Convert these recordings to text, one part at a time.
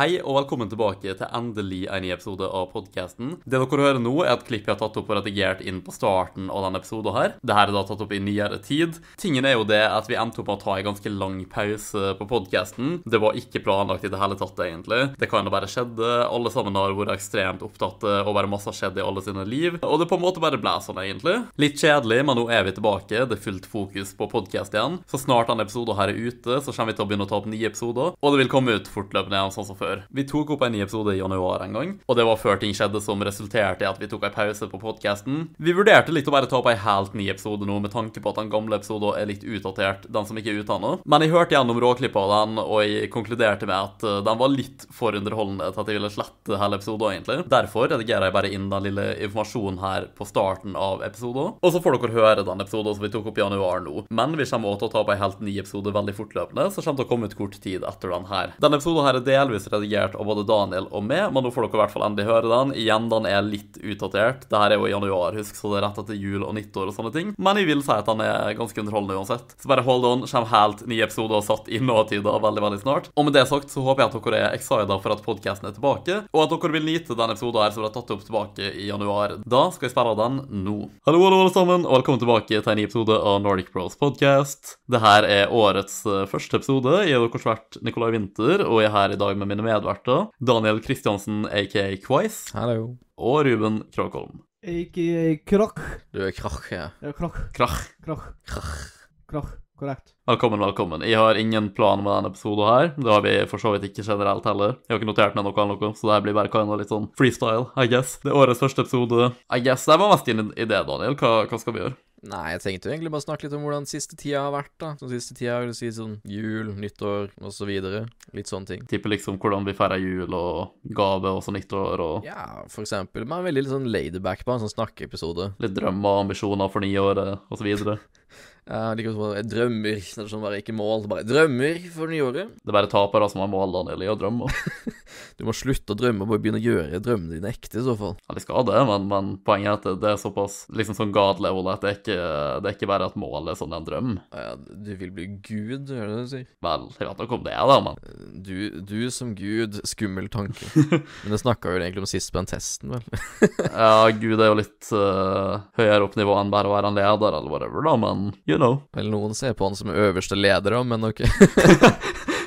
Hei og velkommen tilbake til endelig en ny episode av podkasten. Det dere hører nå, er et klipp jeg har tatt opp og redigert inn på starten av denne episoden her. Dette er da tatt opp i nyere tid. Tingen er jo det at vi endte opp med å ta en ganske lang pause på podkasten. Det var ikke planlagt i det hele tatt, egentlig. Det kan jo bare skjedde. Alle sammen har vært ekstremt opptatt, og bare masse har skjedd i alle sine liv. Og det på en måte bare ble sånn, egentlig. Litt kjedelig, men nå er vi tilbake. Det er fullt fokus på podkast igjen. Så snart denne episoden her er ute, så kommer vi til å begynne å ta opp nye episoder. Og det vil komme ut fortløpende igjen, sånn som før. Vi tok opp en ny episode i januar en gang, og det var før ting skjedde som resulterte i at vi tok en pause på podkasten. Vi vurderte litt å bare ta opp en helt ny episode nå, med tanke på at den gamle episoden er litt utdatert, den som ikke er ute ennå. Men jeg hørte gjennom råklippet av den, og jeg konkluderte med at uh, den var litt for underholdende til at jeg ville slette hele episoden, egentlig. Derfor redigerer jeg bare inn den lille informasjonen her på starten av episoden. Og så får dere høre den episoden som vi tok opp i januar nå. Men vi kommer også til å ta opp en helt ny episode veldig fortløpende, så kommer til å komme ut kort tid etter den her. Denne episoden her er delvis redigert av både Daniel og meg, men nå får dere i hvert fall endelig høre den. Igjen, den er litt utdatert. Dette er jo i januar, husk, så det er rett etter jul og nyttår og sånne ting. Men jeg vil si at den er ganske underholdende uansett. Så bare hold on, kommer helt nye episoder satt i nåtida veldig, veldig snart. Og med det sagt så håper jeg at dere er excited for at podkasten er tilbake, og at dere vil nyte denne episoden her som ble tatt opp tilbake i januar. Da skal jeg spille den nå. Hallo, hallo, alle sammen, og velkommen tilbake til en ny episode av Nordic Bros Podcast. Det her er årets uh, første episode. Jeg er deres vert Nikolai Winther, og jeg er her i dag med mine medverter. Daniel Kristiansen, aka Quiz Hallo. og Ruben Krokholm. Aka Krokk. Du er krakk, ja. Ja, Krokk. Krach. Krokk. Krach. Krokk. Korrekt. Velkommen, velkommen. Jeg har ingen plan med denne episoden her. Det har vi for så vidt ikke generelt heller. Jeg har ikke notert ned noe annet, noe, så det her blir bare kind of litt sånn freestyle, I guess. Det er årets første episode. I guess det var mest din idé, Daniel. Hva, hva skal vi gjøre? Nei, jeg tenkte jo egentlig bare snakke litt om hvordan siste tida har vært, da. Så siste tida vil si sånn jul, nyttår og så. Litt sånne ting. Tipper liksom hvordan vi feirer jul og gave og så nyttår og Ja, for eksempel. Man er veldig litt sånn ladyback på en sånn snakkeepisode. litt drømmer og ambisjoner for og så videre. Liker også bare drømmer. Det er sånn bare ikke mål, bare drømmer for det nye året. Det er bare tapere som har mål, Daniel, i å drømme. Du må slutte å drømme og bare begynne å gjøre drømmene dine ekte, i så fall. Ja, de skal det, men, men poenget er at det- det er såpass liksom sånn god level at det er ikke, det er ikke bare at målet er sånn en drøm. Ja, du vil bli gud, hører du det du sier? Vel, jeg vet ikke om det, er da, men Du, du som gud, skummel tanke. Men det snakka jo egentlig om sist på den testen, vel. Ja, Gud er jo litt uh, høyere opp nivå enn bare å være en leder eller whatever, da, men know. Vel, noen ser på han som øverste leder, men ok.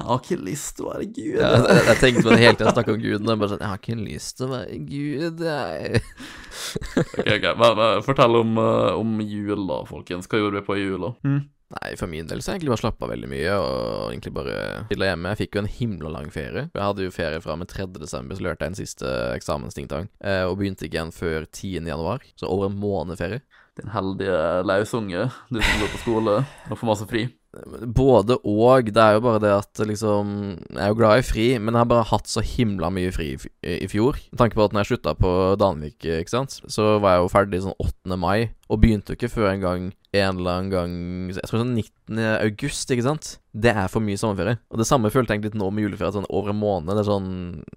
Jeg har ikke lyst til å være Gud. Ja, jeg, jeg tenkte på det hele tiden jeg snakka om guden. Jeg bare sånn, jeg har ikke lyst til å være gud, jeg. Ok, ok, men, men Fortell om, øh, om jul, da, folkens. Hva gjorde vi på jula? Nei, for min del så har jeg egentlig bare slappa veldig mye, og egentlig bare chilla hjemme. Jeg fikk jo en himla lang ferie. Jeg hadde jo ferie fra og med 3. desember, så lørte jeg en siste eksamenstingtang, eh, og begynte ikke igjen før 10. januar. Så over en måned ferie. Din heldige lausunge, du som går på skole og får masse fri. Både og. Det er jo bare det at liksom Jeg er jo glad i fri, men jeg har bare hatt så himla mye fri i fjor. Med tanke på at når jeg slutta på Danvik, ikke sant, så var jeg jo ferdig sånn 8. mai, og begynte jo ikke før en gang en eller annen gang Jeg tror sånn 19. august, ikke sant. Det er for mye sommerferie. Og det samme følte jeg litt nå med juleferie, sånn over en måned. Det er sånn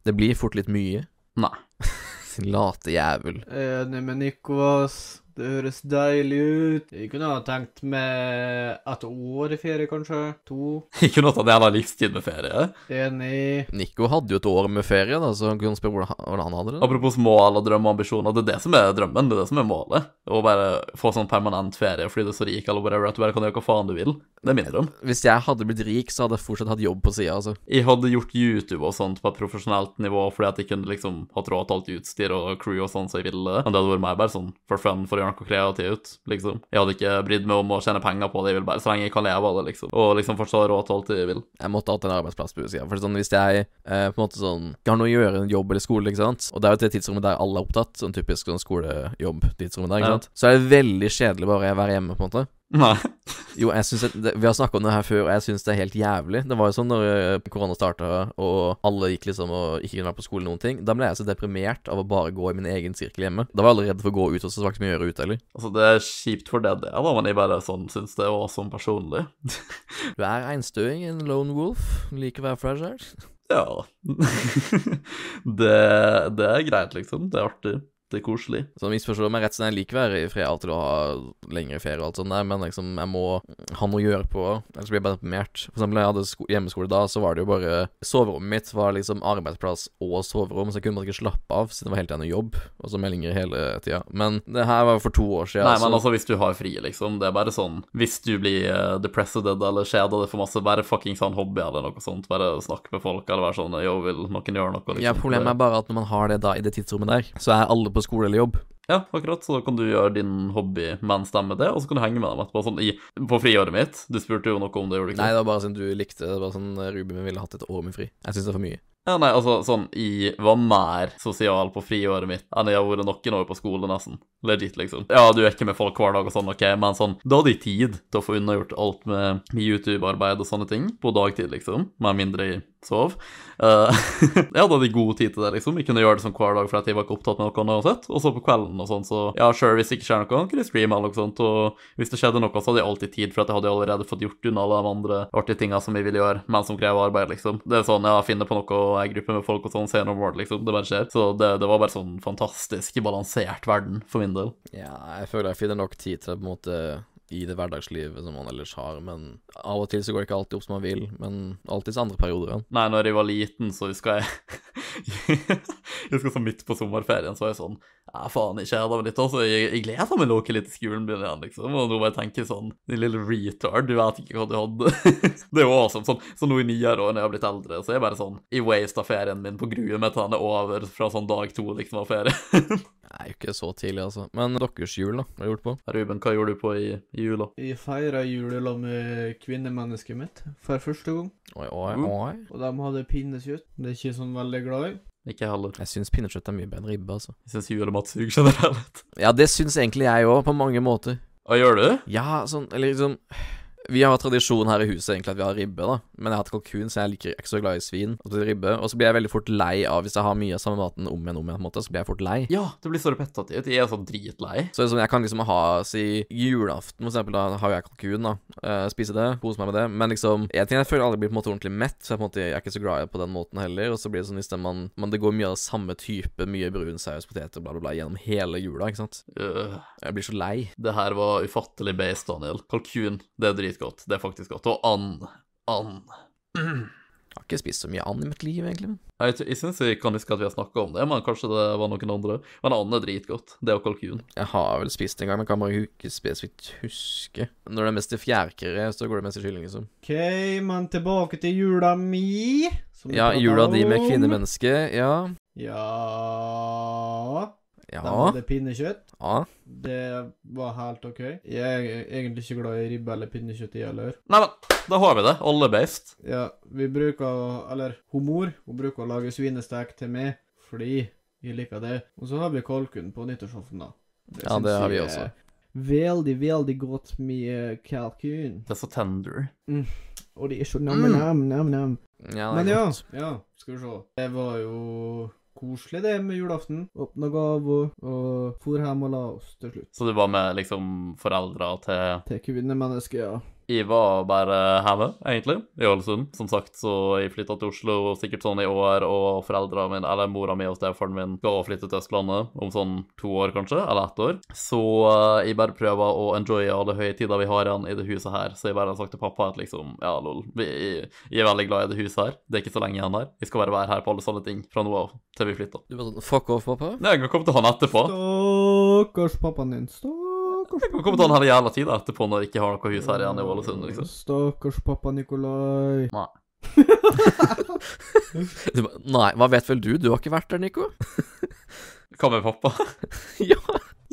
Det blir fort litt mye. Nei. Sin late jævel. Enig med Nikos. Det høres deilig ut. Jeg kunne ha tenkt meg et år i ferie, kanskje. To. Jeg kunne hatt en jævla livstid med ferie. Enig. Nico hadde jo et år med ferie, da, så han kunne spørre hvordan han- hvordan han hadde det. Apropos mål og drøm og ambisjoner, det er det som er drømmen, det er det som er målet. Å bare få sånn permanent ferie fordi du er så rik eller whatever, at du bare kan gjøre hva faen du vil. Det er min drøm. Hvis jeg hadde blitt rik, så hadde jeg fortsatt hatt jobb på sida, altså. Jeg hadde gjort YouTube og sånt på et profesjonelt nivå fordi at jeg kunne liksom hatt råd til alt utstyr og crew og sånn som jeg ville. Men det hadde vært mer bare sånn for fun, for noe kreativt, liksom. Jeg hadde ikke brydd meg om å tjene penger på det, jeg vil bare så lenge jeg kan leve av det, liksom. Og liksom fortsatt ha råd til alt jeg vil. Jeg måtte hatt en arbeidsplass på utsida. For sånn, hvis jeg eh, på en måte sånn ikke har noe å gjøre, en jobb eller skole, ikke sant, og det er jo det tidsrommet der alle er opptatt, sånn typisk sånn skolejobb-tidsrommet der, ikke Ja. sant, så er det veldig kjedelig bare å være hjemme, på en måte. Nei. Jo, jeg synes at, det, Vi har snakka om det her før, og jeg syns det er helt jævlig. Det var jo sånn når eh, korona starta, og alle gikk liksom og ikke kunne være på skole noen ting. Da ble jeg så deprimert av å bare gå i min egen sirkel hjemme. Da var jeg allerede for å gå ut, og så var det ikke mye å gjøre ute heller. Altså, det er kjipt for det, det, da, men jeg bare sånn syns det òg, sånn personlig. Du er einstøing, en lone wolf, liker å være fragile. Ja. det, det er greit, liksom. Det er artig. Det er koselig. Så misforstå meg rett, sånn jeg liker å være i fred av og til å ha lengre ferie og alt sånt der, men liksom, jeg må ha noe å gjøre på, ellers blir jeg bare deprimert. For eksempel, når jeg hadde sko hjemmeskole da, så var det jo bare Soverommet mitt var liksom arbeidsplass og soverom, så jeg kunne bare ikke slappe av, siden det var helt tiden noe jobb, og så meldinger hele tida. Men det her var jo for to år siden. Nei, men altså, hvis du har fri, liksom. Det er bare sånn Hvis du blir uh, depressed eller kjeder det for masse, bare fuckings ha en hobby eller noe sånt. Bare snakke med folk eller være sånn Yo, vil noen gjøre noe? Liksom. Ja, Problemet er bare at når man har det da i det tidsrommet der, så er alle på skole eller jobb. Ja, akkurat. Så da kan du gjøre din hobby mens de med det, og så kan du henge med dem etterpå. Sånn i, på friåret mitt. Du spurte jo noe om det, gjorde du ikke? Nei, det var bare siden du likte det. Var sånn Ruben ville hatt et år med fri. Jeg syns det er for mye. Ja, nei, altså sånn Jeg var mer sosial på friåret mitt enn jeg har vært noen år på skole, nesten. Legit, liksom. Ja, du er ikke med folk hver dag og sånn, OK, men sånn Da hadde jeg tid til å få unnagjort alt med, med YouTube-arbeid og sånne ting på dagtid, liksom. Med mindre jeg sov. Uh, jeg hadde hatt god tid til det, liksom. Jeg kunne gjøre det sånn hver dag fordi jeg var ikke opptatt med noe uansett. Og så på kvelden og sånn, så ja, sure, hvis det ikke skjer noe, kunne jeg streame eller noe sånt. Og hvis det skjedde noe, så hadde jeg alltid tid, for at jeg hadde allerede fått gjort unna alle de andre artige tinga som jeg ville gjøre, men som krever arbeid, liksom. Det er sånn, ja, finne på noe, og ei gruppe med folk og sånn, se noe more, liksom. Det bare skjer. Så det, det var bare sånn fantastisk balansert verden, for min del. Ja, jeg føler jeg finner nok tid til på en måte i det hverdagslivet som man ellers har, men av og til så går det ikke alltid opp som man vil, men alltids andre perioder igjen. Nei, når jeg var liten, så husker jeg Jeg husker så midt på sommerferien, så var jeg sånn Ja, faen, jeg kjeder meg litt, altså. Jeg, jeg gleder meg noe litt til skolen begynner igjen, liksom. Og nå må jeg tenke sånn Din lille retard, du vet ikke hva du hadde. det er jo awesome. Sånn, så nå i nyere år, når jeg har blitt eldre, så er jeg bare sånn Jeg av ferien min på grue med er over fra sånn dag to, liksom, av Nei, ikke så tidlig, altså. Men deres jul, da? Hva har du gjort på? Ruben, hva gjorde du på i, i jula? Jeg feira jul sammen med kvinnemennesket mitt for første gang. Oi, oi, Mm. oi. Og de hadde pinnekjøtt. Det er ikke sånn veldig glad i. Ikke heller. Jeg syns pinnekjøtt er mye bedre ribbe, altså. Jeg syns julemat suger generelt. Ja, det syns egentlig jeg òg, på mange måter. Hva gjør du? Ja, sånn, eller liksom Vi har tradisjon her i huset egentlig at vi har ribbe, da. Men jeg har hatt kalkun, så jeg liker ikke så glad i svin. Og så ribbe. Og så blir jeg veldig fort lei av hvis jeg har mye av samme maten om igjen om igjen, på en måte, så blir jeg fort lei. Ja, det blir så repetativt. Jeg er så dritlei. Så liksom, jeg kan liksom ha, si julaften, for eksempel, da har jeg kalkun, da. Uh, spise det, kose meg med det. Men liksom, en ting jeg føler aldri blir på en måte ordentlig mett, så jeg på en måte jeg er ikke så glad i det på den måten heller. Og så blir det sånn det man, man Det går mye av det samme type, mye brun saus, poteter, bla, bla, bla, gjennom hele jula, ikke sant. Øh, Jeg blir så lei. det her var ufattelig based, Daniel. Kalkun, det er dritgodt. Det er faktisk godt. Og and. And. Jeg har ikke spist så mye and i mitt liv, egentlig. Men. Jeg, jeg syns jeg kan huske at vi har snakka om det, men kanskje det var noen andre. Men and er dritgodt. Det og kalkun. Jeg har vel spist det en gang, men kan bare ikke spesifikt huske. Når det er mest i fjærkre, så går det mest i kylling, liksom. OK, men tilbake til jula mi. som Ja, jula di med kvinnemenneske, ja. Ja De hadde pinnekjøtt. Ja. Det var helt OK. Jeg er egentlig ikke glad i ribbe eller pinnekjøtt, i heller. Nei, men da har vi det. Alle beist. Ja, vi bruker Eller hun mor hun bruker å lage svinestek til meg fordi jeg liker det. Og så har vi kalkun på nyttårsaften, da. Ja, det har vi også. Veldig, veldig godt med kalkun. Det er så tender. Og det er så nam-nam, nam-nam. ja Men ja, ja, skal vi se. Det var jo koselig, det med julaften. Åpna gaver og for hjem og la oss til slutt. Så du var med liksom foreldra til Til kvinnemennesket, ja. Jeg var bare hjemme, egentlig, i Ålesund. Som sagt, så jeg flytta til Oslo sikkert sånn i år, og foreldra mine, eller mora mi og stefaren min, skal og flytte til Østlandet om sånn to år, kanskje, eller ett år. Så uh, jeg bare prøver å enjoye alle høytider vi har igjen i det huset her. Så jeg bare har sagt til pappa at liksom, ja, lol, vi, jeg, jeg er veldig glad i det huset her. Det er ikke så lenge igjen her. Vi skal bare være her på alle sånne ting fra nå av til vi flytter. Du var sånn Fuck off, pappa. Nei, jeg kan komme til han etterpå. Stakkars pappaen din. Stakkars Jeg kan komme til han hele jævla tida etterpå når jeg ikke har noe hus her igjen i Ålesund, liksom. Stakkars pappa Nikolai. Nei. Du ba, Nei, hva vet vel du? Du har ikke vært der, Nico? Hva med pappa? ja.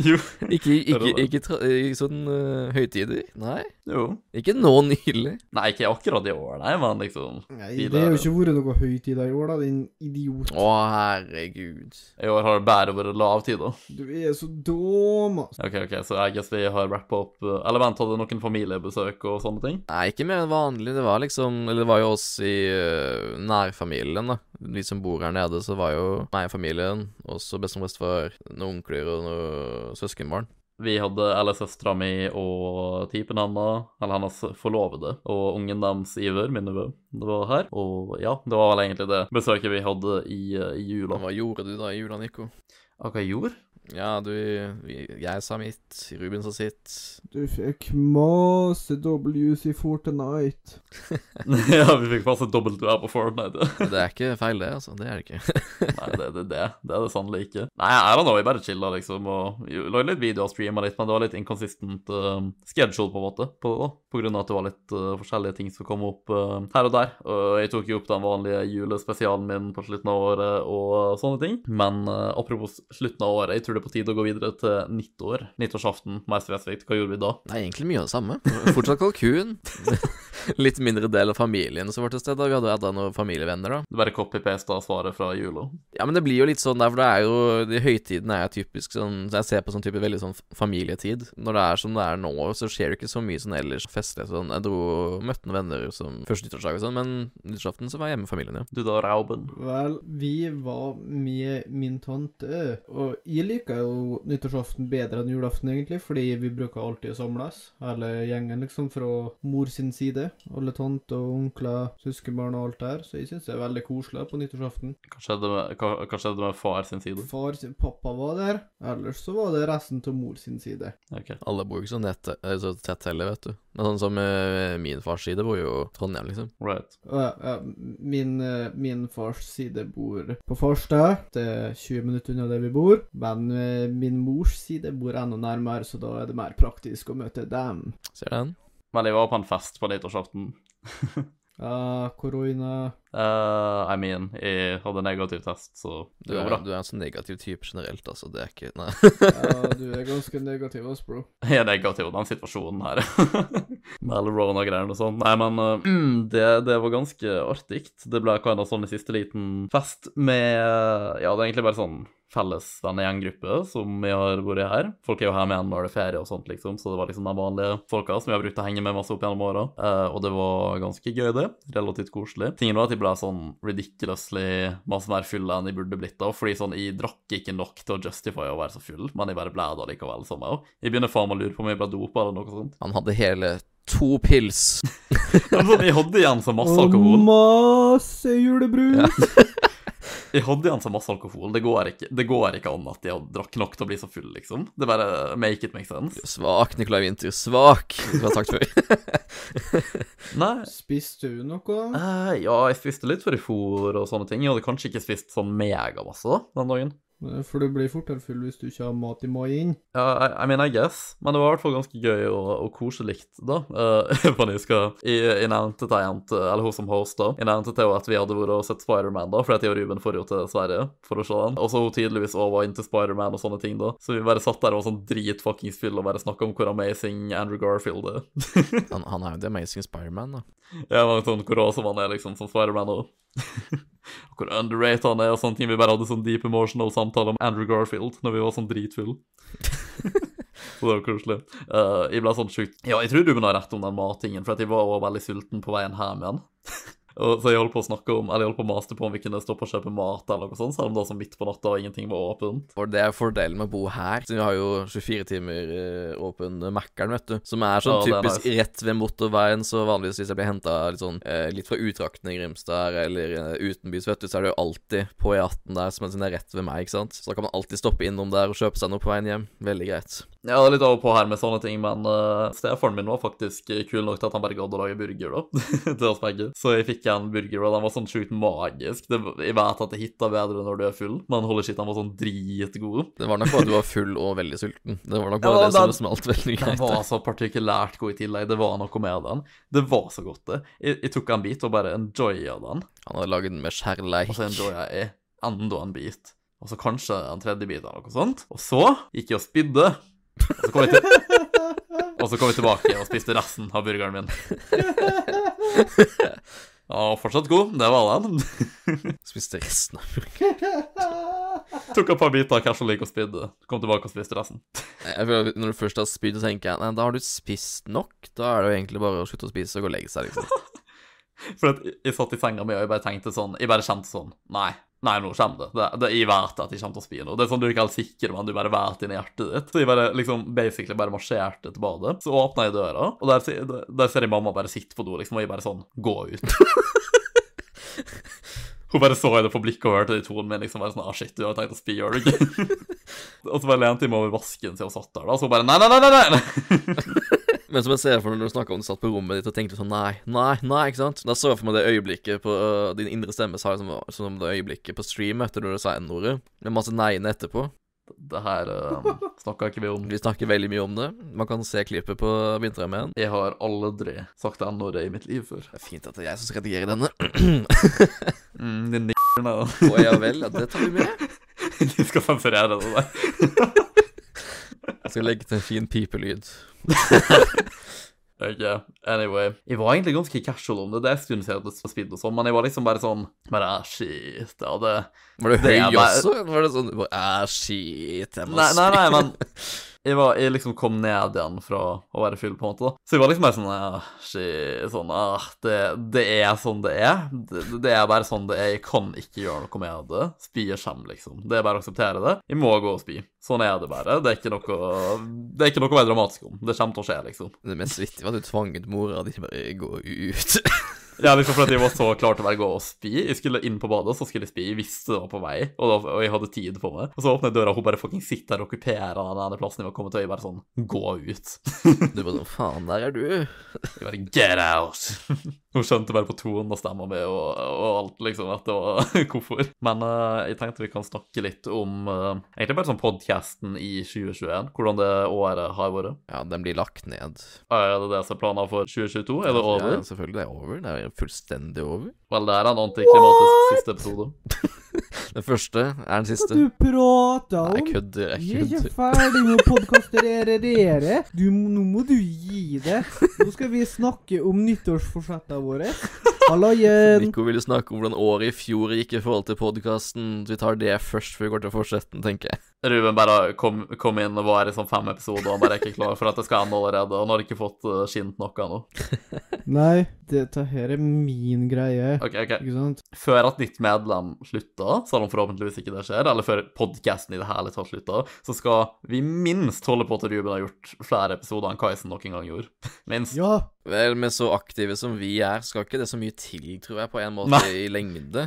Jo. Ikke, ikke, ikke tra i sånn uh, høytider? Nei. Jo. Ikke nå nylig. Nei, ikke akkurat i år, nei, men liksom Nei, det har jo ikke vært noe høytider i år, da, din idiot. Å, herregud. I år har det bare vært lavtider. Du er så dum, altså. Ok, ok, så jeg guess vi har rappa opp uh, Eller vent, hadde noen familiebesøk og sånne ting? Nei, ikke mer enn vanlig. Det var liksom Eller det var jo oss i uh, nærfamilien, da. Vi som bor her nede, så var jo meg og familien, også bestemor og bestefar, noen onkler og noen søskenbarn. Vi hadde eller søstera mi og typen hennes, eller hennes forlovede, og ungen deres Iver, min nevø, det var her. Og ja, det var vel egentlig det besøket vi hadde i, uh, i jula. Hva gjorde du da i jula, Nico? Hva jeg gjorde? Ja, du Jeg sa mitt, Ruben sa sitt. Du fikk masse W's i Fortnite. ja, vi fikk masse her på Fortnite. Det er ikke feil, det, altså. Det er det ikke. Nei, det er det, det. Det er det sannelig ikke. Nei, I don't know, jeg bare chilla, liksom, og lagde litt video og streama litt, men det var litt inconsistent uh, schedule, på en måte, på det, da. Av at det var litt uh, forskjellige ting som kom opp uh, her og der. Og jeg tok jo opp den vanlige julespesialen min på slutten av året og sånne ting. Men apropos slutten av året, jeg tror det er på tide å gå videre til nyttår. Nyttårsaften, mer spesifikt. Hva gjorde vi da? Det er egentlig mye av det samme. Fortsatt kalkun. Litt mindre del av familien som var til stede. Vi hadde hatt noen familievenner, da. Du bare copy-pasta svaret fra jula? Ja, men det blir jo litt sånn der, for det er jo De høytidene er typisk sånn Jeg ser på sånn type veldig sånn familietid. Når det er som det er nå, så skjer det ikke så mye sånn ellers festlig sånn. Jeg dro møtte noen venner som første nyttårsdag og sånn, men nyttårsaften så var jeg hjemme med familien, ja. Du da, Rauben? Vel, vi var med min tante, og jeg liker jo nyttårsaften bedre enn julaften, egentlig, fordi vi bruker alltid å samles, hele gjengen, liksom, fra mor sin side. Alle tanter og onkler, søskenbarn og alt der, så jeg syns det er veldig koselig på nyttårsaften. Hva skjedde med, hva, hva skjedde med far sin side? Far sin pappa var der, ellers så var det resten av mor sin side. Ok. Alle bor jo ikke så, nett, eh, så tett heller, vet du. Er sånn som eh, min fars side bor jo Trondheim, liksom. Right. Ja, ja, min, eh, min fars side bor på Farstad. Det er 20 minutter unna der vi bor. Men min mors side bor enda nærmere, så da er det mer praktisk å møte dem. Ser du den? Men jeg var på en fest på nyttårsaften. Ja, korona Uh, I mean, jeg hadde negativ test, så Du er, bra. du er en sånn negativ type generelt, altså. Det er ikke Nei. Ja, du er ganske negativ, ass, bro. Jeg er negativ i den situasjonen her. Med alle Rona-greiene og sånn. Nei, men uh, det, det var ganske artig. Det ble kind of sånn i siste liten fest med Ja, det er egentlig bare sånn felles vennegjengruppe som vi har vært her. Folk er jo her med igjen når det er ferie og sånt, liksom, så det var liksom de vanlige folka som vi har brukt å henge med masse opp gjennom åra. Uh, og det var ganske gøy, det. Relativt koselig. Tingen var at jeg ble sånn ridiculously masse mer full enn jeg burde blitt da, fordi sånn, jeg drakk ikke nok til å justify å være så full, men jeg bare ble det likevel, somehow. Jeg begynner faen meg å lure på om jeg ble dopa eller noe sånt. Han hadde hele to pils. Men sånn, jeg hadde igjen så masse Og alkohol. masse julebrus! Jeg hadde igjen så masse alkohol. Det går ikke, det går ikke an at jeg drakk nok til å bli så full, liksom. Det bare make it make sense. Svak, Nicolai Winther. Svak, som jeg har sagt før. Nei. Spiste du noe? eh, ja, jeg spiste litt før i for og sånne ting. Jeg hadde kanskje ikke spist sånn megamasse da, den dagen. For du blir fortere full hvis du ikke har mat i magen. Ja, I, I mean, I guess. Men det var i hvert fall ganske gøy og, og koselig, da. Uh, for jeg skal Jeg, jeg nevnte til en jente, eller hun som hosta, jeg nevnte til henne at vi hadde vært og sett Spiderman, da, fordi at jeg og Ruben forrige til Sverige for å se den. Og så hun tydeligvis også var into Spiderman og sånne ting, da. Så vi bare satt der og var sånn dritfuckings full og bare snakka om hvor amazing Andrew Garfield er. Han, han er jo The Amazing Spiderman, da. Ja, men sånn hvor awesome han er, liksom, som Spiderman òg. hvor underrated han er og sånne ting. Vi bare hadde sånn deep emotional samtale om Andrew Garfield når vi var sånn dritfulle. Så det var koselig. Uh, jeg ble sånn sjukt Ja, jeg tror du må ha rett om den mattingen, for at jeg var også veldig sulten på veien hjem igjen. Og så jeg holdt på å snakke om Eller jeg holdt på å maste på om vi kunne stoppe og kjøpe mat, eller noe sånt, selv om det var sånn midt på natta og ingenting var åpent. For det er fordelen med å bo her. siden vi har jo 24 timer eh, åpen Mækkern, vet du. Som er sånn Ja, typisk er typisk rett ved motorveien, så vanligvis hvis jeg blir henta litt sånn eh, litt fra utrakten i Grimstad eller eh, utenbys, vet du, så er det jo alltid på E18 der, som er sånn rett ved meg, ikke sant. Så da kan man alltid stoppe innom der og kjøpe seg noe på veien hjem. Veldig greit. Ja, det er litt av og på her med sånne ting, men uh, stefaren min var faktisk kul nok til at han bare gadd å lage burger, da, til oss begge. Så jeg fikk en burger, og den var sånn sjukt magisk. Det, jeg vet at det hitter bedre når du er full, men holy shit, den var sånn dritgod. Det var nok bare at du var full og veldig sulten. Det var nok Ja, bare det som smalt veldig Den var så partikulært god i tillegg. Det var noe med den. Det var så godt, det. Jeg, jeg tok en bit og bare enjoya den, Han hadde laget den med kjærleik. og så enjoya jeg enda en bit. Og så kanskje en tredje bit eller noe sånt. Og så gikk jeg og spydde. Og så kom jeg, til... kom jeg tilbake og spiste resten av burgeren min. Ja, fortsatt god. Det var den. Spiste resten av burgeren. Tok et par biter av casual og spydde. Kom tilbake og spiste resten. Jeg føler Når du først har spydd, tenker jeg Nei, da har du spist nok. Da er det jo egentlig bare å slutte å spise og gå og legge seg, liksom. For at jeg satt i senga mi og jeg bare tenkte sånn Jeg bare kjente sånn Nei, nei, nå kommer det. det, det jeg vet at jeg kommer til å spy nå. Det er sånn du er ikke helt sikker, men du bare vet inni hjertet ditt. Så jeg bare liksom basically bare marsjerte til badet. Så åpna jeg døra, og der, der, der ser jeg mamma bare sitte på do, liksom, og jeg bare sånn Gå ut. Hun bare så det på blikket og hørte det i tonen min. liksom bare sånn, ah shit, du har tenkt å spy, gjør du ikke? og så bare lente jeg meg over vasken til hun satt der, da, så bare nei, nei, nei, nei, nei. Men som jeg ser for meg når du snakker om du satt på rommet ditt og tenkte sånn nei, nei, nei, ikke sant? Da så jeg for meg det øyeblikket på uh, din indre stemme sa som, som det øyeblikket på stream etter når du sa N-ordet, med masse nei-ene etterpå. Det her uh, snakka ikke vi om. Vi snakker veldig mye om det. Man kan se klippet på Vinterarmeen. Jeg har aldri sagt N-ordet i mitt liv før. Det er fint at det er jeg som skal redigere denne. Mm, din n***erne. Å ja vel, ja, det tar vi med. De skal sensurere det der. Jeg skal legge til en fin pipelyd. Ok, anyway. Jeg var egentlig ganske casual om det. Det er en stund siden jeg spilte og sånn, men jeg var liksom bare sånn Bare ah, shit, ja, det Var Det høy det bare- også? Var det sånn Æh, ah, shit, jeg må Nei, nei, nei, men jeg, var, jeg liksom kom ned igjen fra å være full, på en måte. da. Så jeg var liksom bare sånn ah, shit, sånn ah, det, det er sånn det er. Det, det er bare sånn det er. Jeg kan ikke gjøre noe med det. Spyet kommer, liksom. Det er bare å akseptere det. Jeg må gå og spy. Sånn er det bare. Det er ikke noe Det er ikke noe være dramatisk om. Det kommer til å skje, liksom. Det mest vittige var at du tvanget mora di til bare gå ut. Ja, liksom fordi jeg var så klar til å bare gå og spy. Jeg skulle inn på badet, så skulle jeg spy. Jeg visste det var på vei, og, da, og jeg hadde tid på meg. Og så åpner jeg døra, og hun bare fucking sitter der og okkuperer den plassen jeg var kommet til, og jeg bare sånn Gå ut. Du bare sånn Faen, der er du. Jeg bare Get out! Hun skjønte bare på tonen og stemma mi og, og alt, liksom, at det var hvorfor. Men uh, jeg tenkte vi kan snakke litt om uh, egentlig bare sånn podkasten i 2021. Hvordan det året har vært. Ja, den blir lagt ned. Er det det som er planen for 2022? Er det over? Ja, selvfølgelig. Det er over. Det er fullstendig over. Vel, det er en antiklimatisk siste episode. Den første er den siste. Hva Du prater Nei, om jeg kødder. Vi Jeg er ikke ferdig med å podkastere dere. Du, nå må du gi det. Nå skal vi snakke om nyttårsforsettene våre. Hallaien. Nico ville snakke om hvordan året i fjor gikk i forhold til podkasten. Vi tar det først før vi går til fortsetten, tenker jeg. Ruben bare kom, kom inn og var i sånn fem episoder, og han bare er ikke klar for at det skal ende allerede. Og han har ikke fått uh, skint noe ennå. Nei, dette her er min greie. OK, OK. Ikke sant? Før at nytt medlem slutter, selv om forhåpentligvis ikke det skjer, eller før podkasten i det hele tatt slutter, så skal vi minst holde på til Ruben har gjort flere episoder enn Kaisen noen gang gjorde. minst. Ja. Vel, med så aktive som vi er, skal ikke det så mye til, tror jeg, på en måte, Nei. i lengde.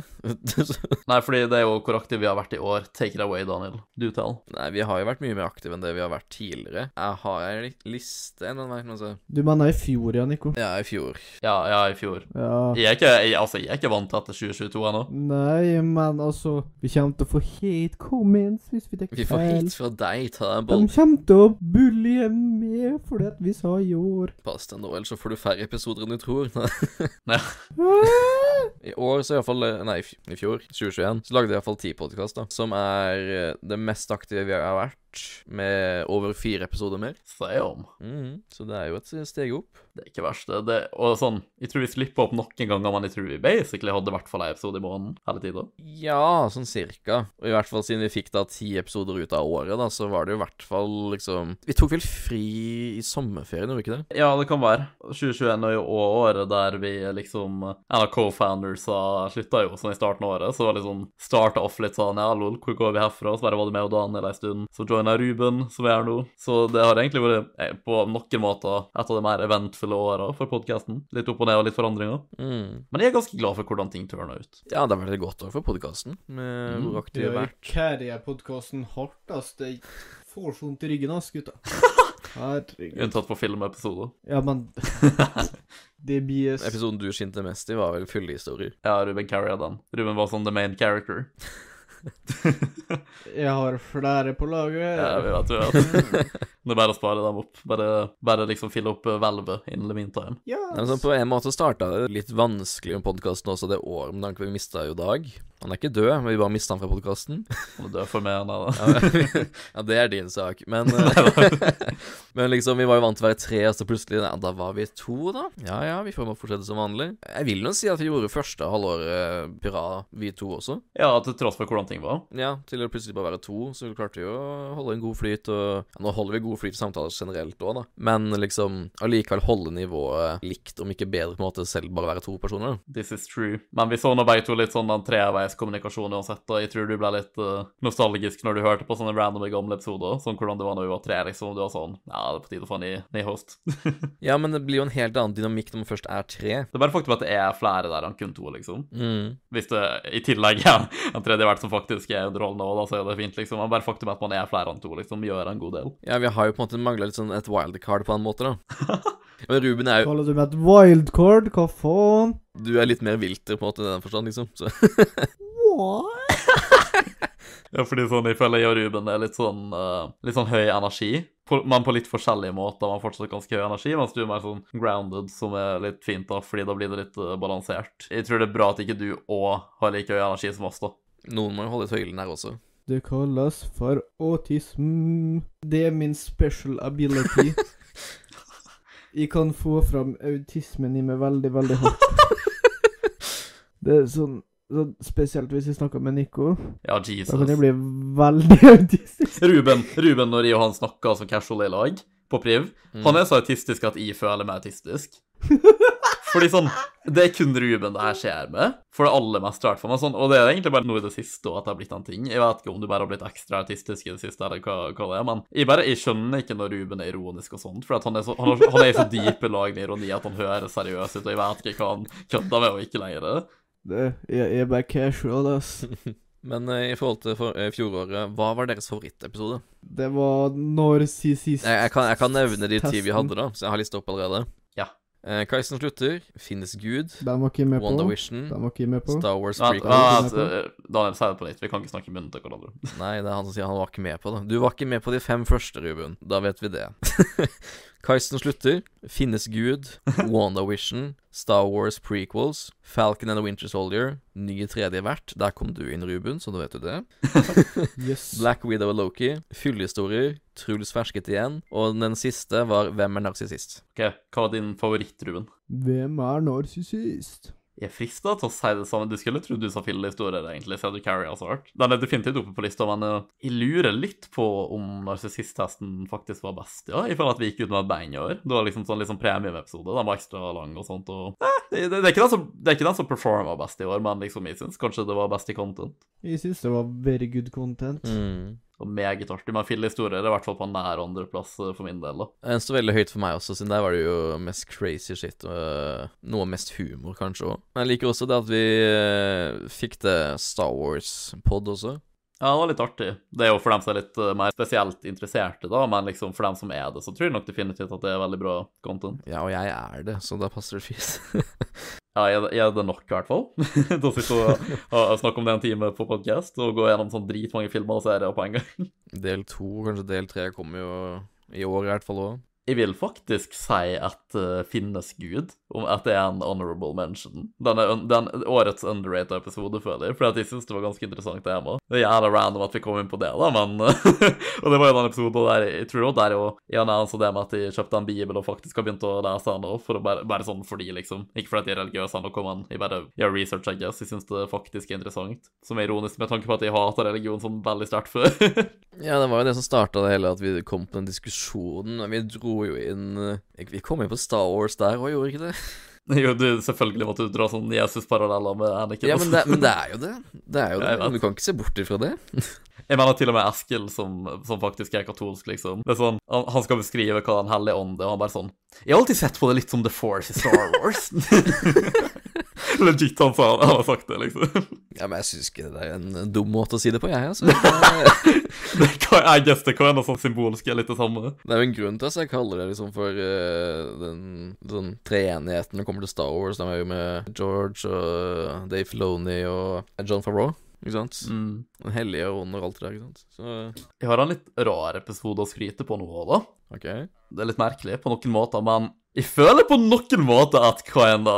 Nei, fordi det er jo hvor aktive vi har vært i år. Take it away, Daniel. Do tell. Nei, vi har jo vært mye mer aktive enn det vi har vært tidligere. Jeg har en li- liste en eller annen vei, altså. Du mener i fjor, ja, Nico? Ja, i fjor. Ja, ja, i fjor. Ja. Jeg er ikke, jeg, altså, jeg er ikke vant til at det er 2022 ennå. Nei, men altså Vi kommer til å få hate comments hvis vi tar Vi får hate fra deg, ta deg en De kommer til å bulje med fordi at vi sa i år. Pass deg nå, ellers så får du færre episoder enn du tror. Nei. I år, så iallfall Nei, i fjor, 2021, så lagde jeg iallfall ti podkaster, som er eh, det mest aktive vi har vært, med over fire episoder mer. Se om. Mhm, Så det er jo et steg opp. Det er ikke verst. Det, det, og sånn, jeg tror vi slipper opp noen ganger, men jeg tror vi basically hadde i hvert fall en episode i måneden hele tida. Ja, sånn cirka. Og i hvert fall siden vi fikk da ti episoder ut av året, da, så var det jo i hvert fall liksom Vi tok vel fri i sommerferien, gjorde vi ikke det? Ja, det kan være. 2021 er jo året der vi liksom co-foundersa slutta jo sånn i starten av året, så var liksom starta off litt sånn Ja, lol, hvor går vi herfra? Så bare var det med og Daniel ei stund. Så joina Ruben, som er er nå. Så det har egentlig vært eh, på noen måter et av de mer eventfulle åra for podkasten. Litt opp og ned og litt forandringer. Mm. Men jeg er ganske glad for hvordan ting tørna ut. Ja, det har vært et godt år for podkasten, med Mm, hvor aktiv vi har vært. carrier podkasten hardt, ass. Det får så vondt i ryggen, ass, gutta. Herregud. Unntatt på filmepisoder. Ja, men Det blir Episoden du skinte mest i, var vel fyllehistorier. Ja, Ruben carrier den. Ruben var sånn the main character. Jeg har flere på laget. Ja, vi vet, vi vet. Det er bare å spare dem opp. Bare, bare liksom fylle opp eh, hvelvet innen the Yes. Ja, men på en måte starta det litt vanskelig med podkasten også det året, med tanke på vi mista jo Dag. Han er ikke død, men vi bare mista han fra podkasten. Han er død for meg, han da. ja, det er din sak, men eh, Men liksom, vi var jo vant til å være tre, og så plutselig ja, Da var vi to, da. Ja ja, vi får bare fortsette som vanlig. Jeg vil nå si at vi gjorde første halvåret bra, vi to også. Ja, til tross for hvordan ting var. Ja, til å plutselig bare være to, så klarte vi å holde en god flyt, og ja, Nå holder vi god flyt i samtaler generelt òg, da, men liksom allikevel holde nivået likt, om ikke bedre, på en måte, selv bare være to personer. This is true. Men vi så nå begge to litt sånn den kommunikasjon uansett. og Jeg tror du ble litt uh, nostalgisk når du hørte på sånne random gamle episoder. Sånn hvordan det var når vi var tre, liksom. Du var sånn Ja, det er på tide å få en ny, ny host. Ja, men det blir jo en helt annen dynamikk når man først er tre. det er bare faktum at det er flere der enn kun to, liksom. Mm. Hvis det i tillegg er en tredje vert som faktisk er underholdende, òg, da så er det fint, liksom. Men bare faktum at man er flere enn to, liksom, gjør en god del. Ja, vi har jo på en måte mangla litt sånn et wildcard på en måte, da. Men Ruben er jo Kaller du meg et wildcard? Hva faen? Du er litt mer vilter, på en måte, i den forstand, liksom. Så Ja, fordi sånn, jeg føler jeg og Ruben er litt sånn, uh, litt sånn høy energi. På, men på litt forskjellige måter. Man fortsatt ganske høy energi, mens du er mer sånn grounded, som er litt fint, da, fordi da blir det litt uh, balansert. Jeg tror det er bra at ikke du òg har like høy energi som oss, da. noen må jo holde tøylen her også. Det kalles for autism. Det er min special ability. Jeg kan få fram autismen i meg veldig, veldig hardt. Det er sånn, sånn Spesielt hvis jeg snakker med Nico. Ja, Jesus. Da kan jeg bli veldig autistisk. Ruben, Ruben når jeg og han snakker som casual i lag, på priv, han er så autistisk at jeg føler meg autistisk. Fordi sånn, Det er kun Ruben det her skjer med, for det aller meste. hvert fall. Sånn, og det er egentlig bare noe i det siste også at det har blitt en ting. Jeg vet ikke om du bare har blitt ekstra artistisk i det siste, eller hva, hva det er, men jeg bare, jeg skjønner ikke når Ruben er ironisk og sånt. For at han er så, han, har- han er i så dype lag med ironi at han høres seriøs ut, og jeg vet ikke hva han kødder med og ikke lenger. Det, jeg, jeg er bare casual, ass. Men uh, i forhold til for, uh, fjoråret, hva var deres favorittepisode? Det var narsissist... Jeg, jeg, kan, jeg kan nevne de ti vi hadde, da, så jeg har lista opp allerede. Eh, Kaisen slutter, Finnes Gud, Den var ikke med på. WandaVision, Den var ikke med på. Star Wars Prequel. eh, Daniel, si det på nytt. Vi kan ikke snakke i munnen til hverandre. Nei, det er han som sier han var ikke med på det. Du var ikke med på de fem første, Ruben. Da vet vi det. Kaisen slutter, Finnes Gud, WandaVision, Star Wars Prequels, Falcon and the Winter Soldier, Ny tredje vert. Der kom du inn, Ruben, så da vet du det. Yes. Black Widow og Loki, Fyllehistorier, Truls fersket igjen, og den siste var Hvem er narsissist? Ok, Hva var din favoritt, Ruben? Hvem er narsissist? Jeg er frista til å si det samme. Du skulle trodd du sa fillehistorier, egentlig, siden du carry altså hardt. Den er definitivt oppe på lista, men eh, jeg lurer litt på om narsissist-testen faktisk var best, ja. forhold til at vi gikk ut med et bang i år. Det var liksom sånn liksom premieepisode. Den var ekstra lang og sånt, og eh, det, det, det, er ikke den som, det er ikke den som performa best i år, men liksom jeg syns kanskje det var best i content. Jeg syns det var very good content. Mm. Og meget artig. Men fillehistorier er i hvert fall på nær andreplass eh, for min del, da. Den står veldig høyt for meg også, siden der var det jo mest crazy shit. Og øh, noe mest humor, kanskje òg. Men jeg liker også det at vi øh, fikk det Star Wars-pod også. Ja, det var litt artig. Det er jo for dem som er litt eh, mer spesielt interesserte, da, men liksom for dem som er det, så tror jeg nok definitivt at det er veldig bra content. Ja, og jeg er det, så da passer det fint. Ja, jeg, jeg nok, i hvert fall. Til å sitte og, snakke om det en time på podcast og gå gjennom sånn dritmange filmer og serier på en gang. Del to, kanskje del tre, kommer jo i år i hvert fall òg. Jeg vil faktisk si at uh, finnes Gud, at det er en honorable mention. Den er den, årets underrated episode, føler jeg, for jeg syns det var ganske interessant tema. Det er jævla random at vi kom inn på det, da, men Og det var jo den episoden der jeg tror det er og jeg annonsa det med at jeg kjøpte en bibel og faktisk har begynt å lese den òg, bare, bare sånn fordi, liksom. Ikke fordi jeg er religiøs ennå, men jeg bare gjør research, I guess. Jeg syns det faktisk er interessant. Som er ironisk med tanke på at jeg hater religion sånn veldig sterkt før. Ja, det var jo det som starta det hele, at vi kom på den diskusjonen. Vi dro jo inn øh, Vi kom inn på Star Wars der òg, gjorde ikke det? jo, du, selvfølgelig måtte du dra sånn Jesus-paralleller med Anakin. Ja, men det, men det er jo det. Det er jo det. Men Du kan ikke se bort ifra det. Jeg mener til og med Eskil, som, som faktisk er katolsk, liksom. Det er sånn, han, han skal beskrive hva Den hellige ånd er, og han bare sånn Jeg har alltid sett på det litt som The Force i Star Wars. Legit, han sa han har sagt det, liksom. Ja, men jeg syns ikke det er en dum måte å si det på, jeg, altså. Det kan, jeg guess det kan være noe sånn symbolsk litt det samme. Det er jo en grunn til at jeg kaller det liksom for uh, den sånn treenigheten når det kommer til Star Wars. De er jo med George og eh, Dave Filoni og John Favreau, ikke sant? Mm. Den hellige ånd og alt det der, ikke sant. Så Jeg har en litt rar episode å skryte på nå òg, da. OK. Det er litt merkelig på noen måter, men jeg føler på noen måter at Kaina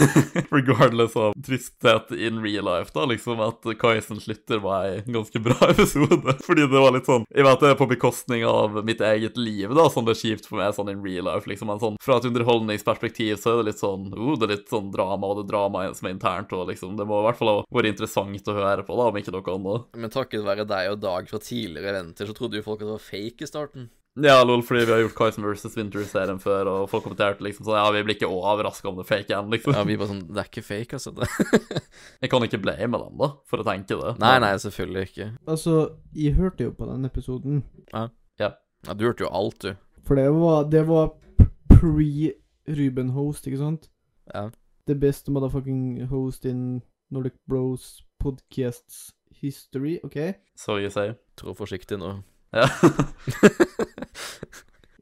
Regardless av tristhet in real life, da, liksom at Kaisen slutter var en ganske bra episode. Fordi det var litt sånn Jeg vet det er på bekostning av mitt eget liv, da, sånn det er kjipt for meg sånn in real life, liksom. Men sånn fra et underholdningsperspektiv så er det litt sånn uh, det er litt sånn drama, og det er drama som er internt, og liksom Det må i hvert fall ha vært interessant å høre på, da, om ikke noe annet. Men takket være deg og Dag fra tidligere eventer, så trodde jo folk at det var fake i starten. Ja, lol, fordi vi har gjort Kyson vs. Winter-serien før, og folk kommenterte liksom sånn Ja, vi blir ikke overraska om det er fake igjen, liksom. Ja, vi bare sånn Det er ikke fake, altså. Det. Jeg kan ikke blame dem, da, for å tenke det. Nei, nei, selvfølgelig ikke. Altså, jeg hørte jo på den episoden, Ja, du hørte jo alt, du. for det var, det var pre-Ruben Host, ikke sant? Ja. The best motherfucking host in Nordic Bros podcasts history, OK? Så you say. Trå forsiktig nå. Ja.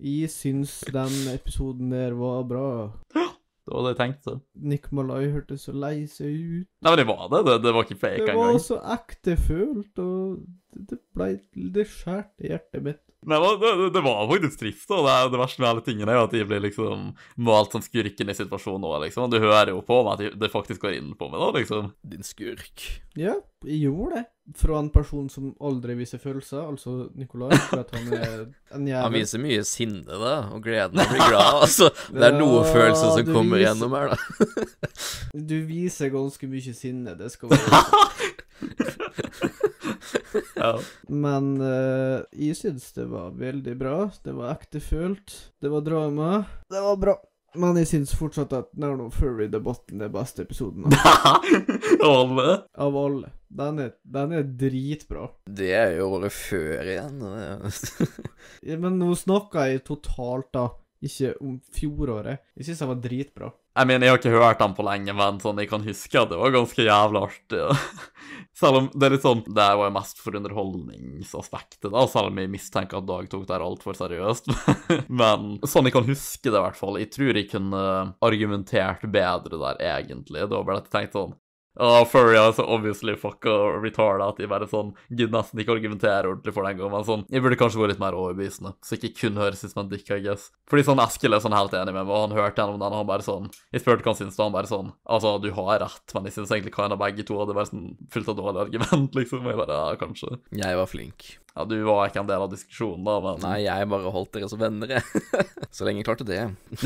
Jeg syns den episoden der var bra. det var det jeg tenkte. Nick Malay hørtes så lei seg ut. Nei, men det var det. Det, det var ikke fake engang. Det var engang. så ektefølt, og det- det blei Det skjærte hjertet mitt. Nei, det, det, det var faktisk trist, da. Det, det verste med alle tingene er jo at de blir liksom malt som skurken i situasjonen nå, liksom. Og du hører jo på meg at det faktisk går inn på meg, da, liksom. Din skurk. Ja, jeg gjorde det. Fra en person som aldri viser følelser, altså Nicolai, han Han viser mye sinne, da, og gleden og å bli glad. Altså, det er noe Ja, følelse som kommer viser- gjennom her, da. Du viser ganske mye sinne, det skal være Ja. Men uh, jeg syns det var veldig bra. Det var ektefølt. Det var drama. Det var bra. Men jeg syns fortsatt at Narno Furry-debatten er beste episoden av, Alle. av alle. Den er, den er dritbra. Det er jo året før igjen. Ja, Men nå snakker jeg totalt, da. Ikke om fjoråret. Jeg syns den var dritbra. Jeg mener, jeg har ikke hørt dem på lenge, men sånn, jeg kan huske at det var ganske jævlig artig. Selv om det er litt sånn Det var jo mest for underholdningsaspektet, da, selv om jeg mistenker at Dag tok det her altfor seriøst. men sånn jeg kan huske det, i hvert fall. Jeg tror jeg kunne argumentert bedre der, egentlig. Da ble det tenkt sånn Uh, Furry er så obviously fucka retarda at de bare sånn Gidder nesten ikke argumentere ordentlig for det engang. Men sånn, jeg burde kanskje vært litt mer overbevisende, så ikke kun høres ut som en dick, I guess. Fordi sånn Eskil er sånn helt enig med meg, og han hørte gjennom den, og han bare sånn Jeg spurte hva han syntes, og han bare sånn Altså, du har rett, men jeg syns egentlig hva en av begge to hadde bare sånn fullt av dårlig argument, liksom. Og jeg bare Ja, kanskje. Jeg var flink. Ja, du var ikke en del av diskusjonen, da, men Nei, jeg bare holdt dere som venner, jeg. Så lenge jeg klarte det.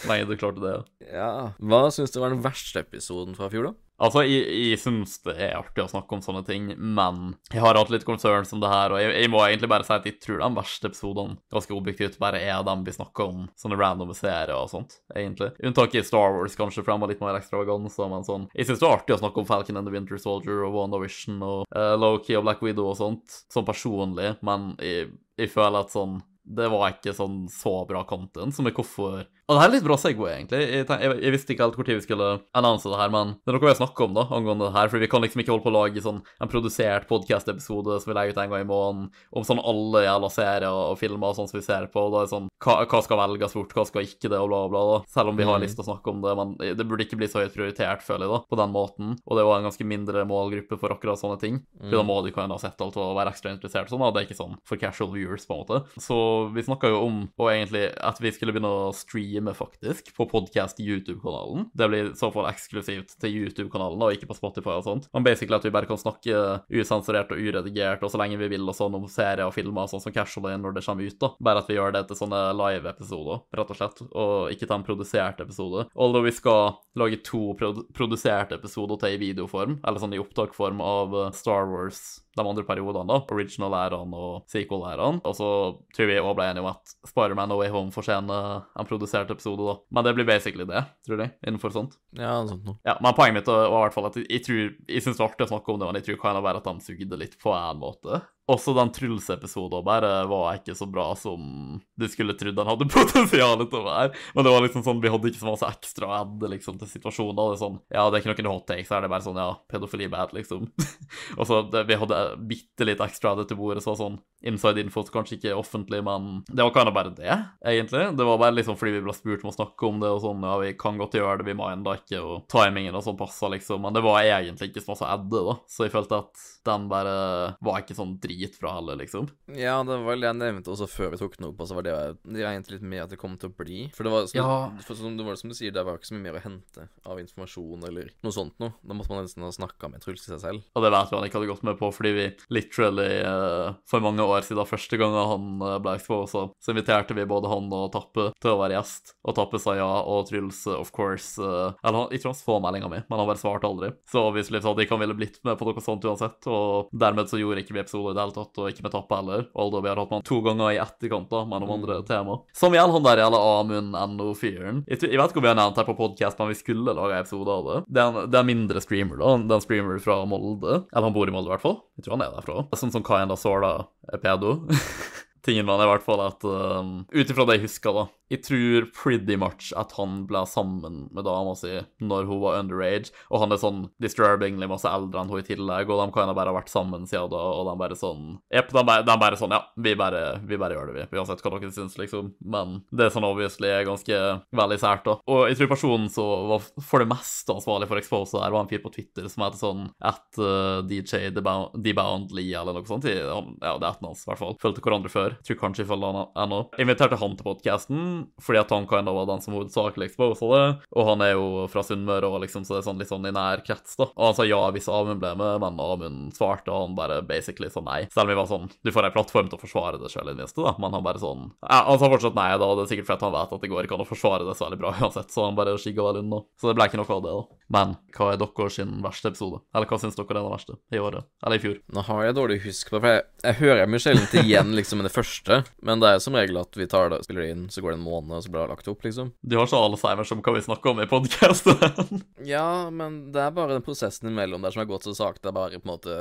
så lenge du klarte det. Ja. Hva syns du var den verste episoden fra fjor, da? Altså, jeg, jeg syns det er artig å snakke om sånne ting, men jeg har hatt litt concerns om det her, og jeg, jeg må egentlig bare si at jeg tror de verste episodene, ganske objektivt, bare er dem vi snakker om sånne randome serier og sånt, egentlig. Unntaket i Star Wars, kanskje, for de var litt mer ekstravaganser, men sånn Jeg syns det er artig å snakke om Falcon and the Winter Soldier og WandaVision og uh, Loki og Black Widow og sånt, sånn personlig, men jeg, jeg føler at sånn det var ikke sånn så bra content, som er hvorfor Og det her er litt bra Segway, egentlig. Jeg, jeg, jeg visste ikke helt når vi skulle annonse det her, men det er noe vi har snakket om da, angående det her. For vi kan liksom ikke holde på å lage sånn en produsert podcast-episode som vi legger ut en gang i måneden, om sånn alle jævla serier og filmer og sånn som vi ser på. Og da er sånn hva, hva skal velges bort, hva skal ikke det, og bla, bla, da. Selv om vi har Mm. lyst til å snakke om det, men det burde ikke bli så høyt prioritert, føler jeg, da, på den måten. Og det var en ganske mindre målgruppe for akkurat sånne ting. For da må du kunne ha sett alt og være ekstra interessert sånn, og det er ikke sånn for casual viewers, på en måte. Så vi snakka jo om og egentlig at vi skulle begynne å streame, faktisk, på podcast-youtube-kanalen. Det blir i så fall eksklusivt til YouTube-kanalen, og ikke på Spotify og sånt. Men basically at vi bare kan snakke usensurert og uredigert, og så lenge vi vil, og sånn om serier og filmer, sånn som casual er når det kommer ut, da. Bare at vi gjør det til sånne live-episoder, rett og slett, og ikke til en produsert episode. Although vi skal lage to produ produserte episoder til i videoform, eller sånn i opptakform av eh, Star Wars de andre periodene, da. Original-ærene og sequel-ærene. Og så tror vi òg ble enige om at Spiderman og Way Home fortjener en produsert episode, da. Men det blir basically det, tror jeg, innenfor sånt. Ja, sånt noe. Ja, men poenget mitt var i hvert fall at jeg, jeg tror Jeg syns det var artig å snakke om det, men jeg tror kan det være at de sugde litt på en måte. Også den Truls-episoden bare var ikke så bra som du skulle trodd den hadde potensial til å være. Men det var liksom sånn, vi hadde ikke så masse ekstra ad liksom, til situasjonen. det er sånn, Ja, det er ikke noen hot takes, så er det bare sånn, ja, pedofili bad, liksom. og så Vi hadde bitte litt ekstra ad til bordet, så var sånn inside info, så kanskje ikke offentlig, men det var of bare det, egentlig. Det var bare liksom fordi vi ble spurt om å snakke om det, og sånn, ja, vi kan godt gjøre det, vi minda ikke, og timingen og sånn passa, liksom. Men det var egentlig ikke så masse adde, da, så jeg følte at den bare var ikke sånn dritbra heller, liksom. Ja, det var vel det jeg nevnte også før vi tok den opp, og så var det jeg regnet litt med at det kom til å bli. For det var som, Ja. for som, det var som du sier, det var ikke så mye mer å hente av informasjon eller noe sånt noe. Da måtte man nesten ha snakka med Truls i seg selv. Og det vet vi han ikke hadde gått med på, fordi vi literally uh, for mange år siden første gang han uh, ble exposa, så inviterte vi både han og Tappe til å være gjest. Og Tappe sa ja, og Truls, uh, of course Eller han, ikke han så meldinga mi, men han bare svarte aldri. Så obviously så at ikke han ville blitt med på noe sånt uansett, og dermed så gjorde ikke vi episoder i hele tatt, og ikke med tappe heller. Vi har hatt han to ganger i etterkant, da, med noen andre tema. Som gjelder han der jævla Amund NO4-en. Jeg, jeg vet ikke om vi har nevnt her på podkast, men vi skulle lage episode av det. Det er, en, det er mindre streamer, da. Det er en streamer fra Molde. Eller han bor i Molde, i hvert fall. Jeg tror han er derfra. Sånn som Kayan da Sola er pedo. Tingen var i hvert fall at uh, Ut ifra det jeg husker, da Jeg tror pretty much at han ble sammen med dama si når hun var underage, og han er sånn disturbingly masse eldre enn hun i tillegg, og de kan ha bare vært sammen siden da, og de bare sånn Jepp, de, bare- de bare sånn Ja, vi bare, vi bare gjør det, vi. Uansett hva dere syns, liksom. Men det er sånn obviously er ganske veldig sært, da. Og jeg tror personen som var for det meste ansvarlig for Expose der, var en fyr på Twitter som heter sånn at uh, DJ Debound Lee, eller noe sånt. Ja, det er etten hans, i hvert fall. Følte hverandre før. Tror kanskje jeg følger han ennå. Jeg inviterte han til podcasten fordi at han kan være den som hovedsakelig exposa det, og han er jo fra Sunnmøre, og liksom, så det er sånn litt sånn i nær krets, da. Og han sa ja hvis Amund ble med, men Amund svarte, og han bare basically sa nei. Selv om vi var sånn Du får ei plattform til å forsvare det sjøl, i det da, men han bare sånn ja, Han sa fortsatt nei, da, og det er sikkert fordi han vet at det går ikke an å forsvare det særlig bra uansett, så han bare skygga vel unna. Så det ble ikke noe av det, da. Men hva er deres verste episode? Eller hva syns dere er den verste i året? Eller i fjor? Nå har jeg dårlig husk på det, for jeg, jeg hører meg sjelden igjen liksom med det første. Men det er som regel at vi tar det, spiller det inn, så går det en måned, og så blir det lagt opp, liksom. Du har så Alzheimer som kan vi snakke om i podkasten. Ja, men det er bare den prosessen imellom der som har gått så sakte. Jeg bare på en måte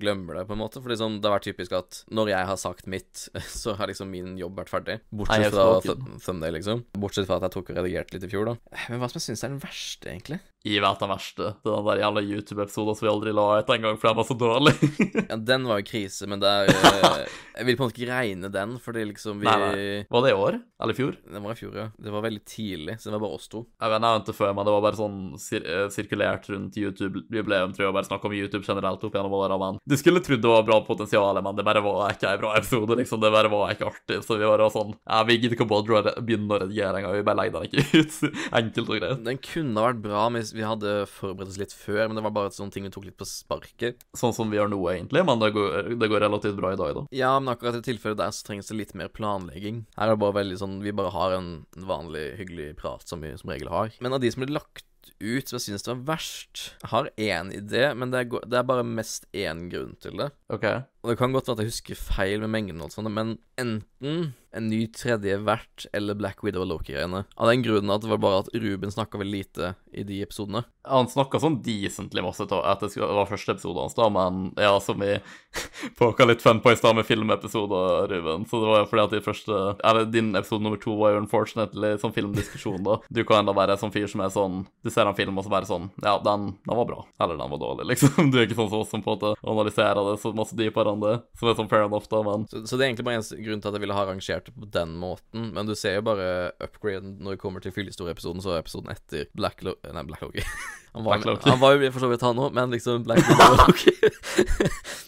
glemmer det, på en måte. For liksom, det har vært typisk at når jeg har sagt mitt, så har liksom min jobb vært ferdig. Bortsett fra thumbnail, liksom. Bortsett fra at jeg tok og redigerte litt i fjor, da. Men hva som jeg syns er den verste, egentlig? Jeg vet den verste. Det er den der jævla YouTube-episoden som vi aldri la ut engang, for den var så dårlig. Ja, den var jo krise, men det er eh, Jeg vil på en måte ikke regne den, fordi liksom vi Nei, nei. var det i år? Eller i fjor? Den var i fjor, ja. Det var veldig tidlig, så det var bare oss to. Jeg vet, jeg nevnte før, men det var bare sånn sir eh, sirkulert rundt YouTube-jubileum, tror jeg, og bare snakka om YouTube generelt opp gjennom åra, men du skulle trodd det var bra potensial, men det bare var ikke ei bra episode, liksom. Det bare var ikke artig, så vi var sånn Ja, vi gidder ikke å begynne å redigere engang, vi bare legger den ikke ut. Enkelt og greit. Den kunne vært bra hvis vi hadde forberedt oss litt før, men det var bare sånne ting vi tok litt på sparket. Sånn som vi gjør nå, egentlig, men det går, det går relativt bra i dag, da. Ja, men akkurat i tilfellet der så trengs det litt mer planlegging. Her er det bare veldig sånn Vi bare har en vanlig, hyggelig prat som vi som regel har. Men av de som ble lagt ut, som jeg synes det var verst Jeg har én idé, men det er, det er bare mest én grunn til det. OK. Og det kan godt være at jeg husker feil med mengden, og sånt, men enten en ny tredje vert eller Black Widow og Loki-greiene. Av den grunnen at det var bare at Ruben snakka veldig lite i de episodene. Han snakka sånn decently masse at det var første episode hans, da, men ja, som vi poka litt fun på i stad med filmepisoder, Ruben. Så det var fordi at de første Eller din episode nummer to var jo unfortunately sånn filmdiskusjon, da. Du kan enda være sånn fyr som er sånn Du ser en film, og så bare sånn Ja, den, den var bra. Eller den var dårlig, liksom. Du er ikke sånn som oss som på en måte analyserer det så masse dypere enn det. Som er sånn fair enough, da, men Så, så det er egentlig bare en grunn til at jeg ville ha rangert det på den måten. Men du ser jo bare upgraden når det kommer til fyllehistorie-episoden, så er episoden etter Black Lo... Nei, Black Loki. Han var, han var jo for så vidt han òg, men liksom Black Widow okay.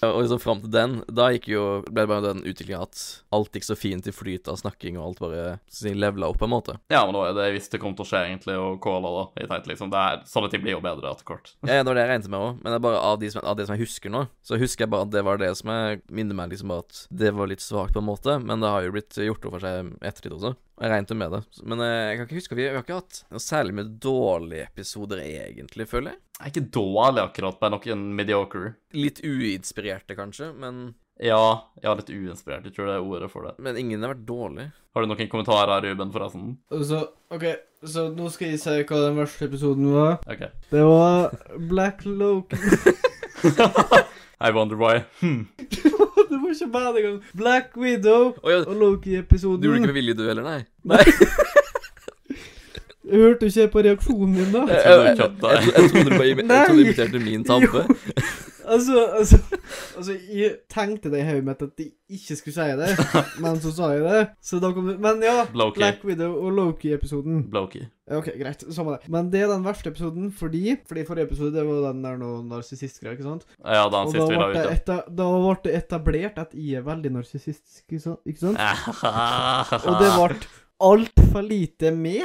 Og liksom fram til den, da gikk jo ble det bare den utviklinga at alt gikk så fint i flyt av snakking, og alt bare si, levela opp, på en måte. Ja, men det var jo det jeg visste kom til å skje, egentlig, og calla, da. Jeg tenkte liksom det er, Sånne ting blir jo bedre etter hvert. Ja, ja, det var det jeg regnet med òg, men det er bare av, de som, av det som jeg husker nå, så husker jeg bare at det var det som jeg minner meg liksom at det var litt svakt på en måte, men det har jo blitt gjort opp for seg ettertid også. Og jeg regnet med det. Men eh, jeg kan ikke huske Vi vi har ikke hatt noe særlig med dårlige episoder, egentlig, føler jeg. Jeg er ikke dårlig akkurat, bare noen mediocre. Litt uinspirerte, kanskje, men, Ja, ja, litt uinspirert. Jeg tror det er ordet for det. men ingen har vært dårlig. Har du noen kommentarer, Ruben, forresten? Så, OK, så nå skal jeg si hva den verste episoden var. OK. Det var Black Loke. I wonder why. Hm. Ikke bad. Black Widow og, ja, og du gjorde Loki-episoden. ikke med vilje, du heller, nei? Jeg hørte du ikke på reaksjonen din, da. Jeg trodde du kødda. Jeg, trodde du imiterte min tabbe. Altså, altså, altså Jeg tenkte det i hodet mitt at jeg ikke skulle si det, men så sa jeg det. Så da kom det Men ja, Blokey. Black Widow og Loki-episoden. Blokey. OK, greit. Samme det. Men det er den verste episoden fordi Fordi forrige episode det var den der noe narsissistgreier, ikke sant? Ja, den Og siste vi la ut, ja. da ble det etablert at jeg er veldig narsissistisk, ikke sant? Ikke sant? Og det ble altfor lite med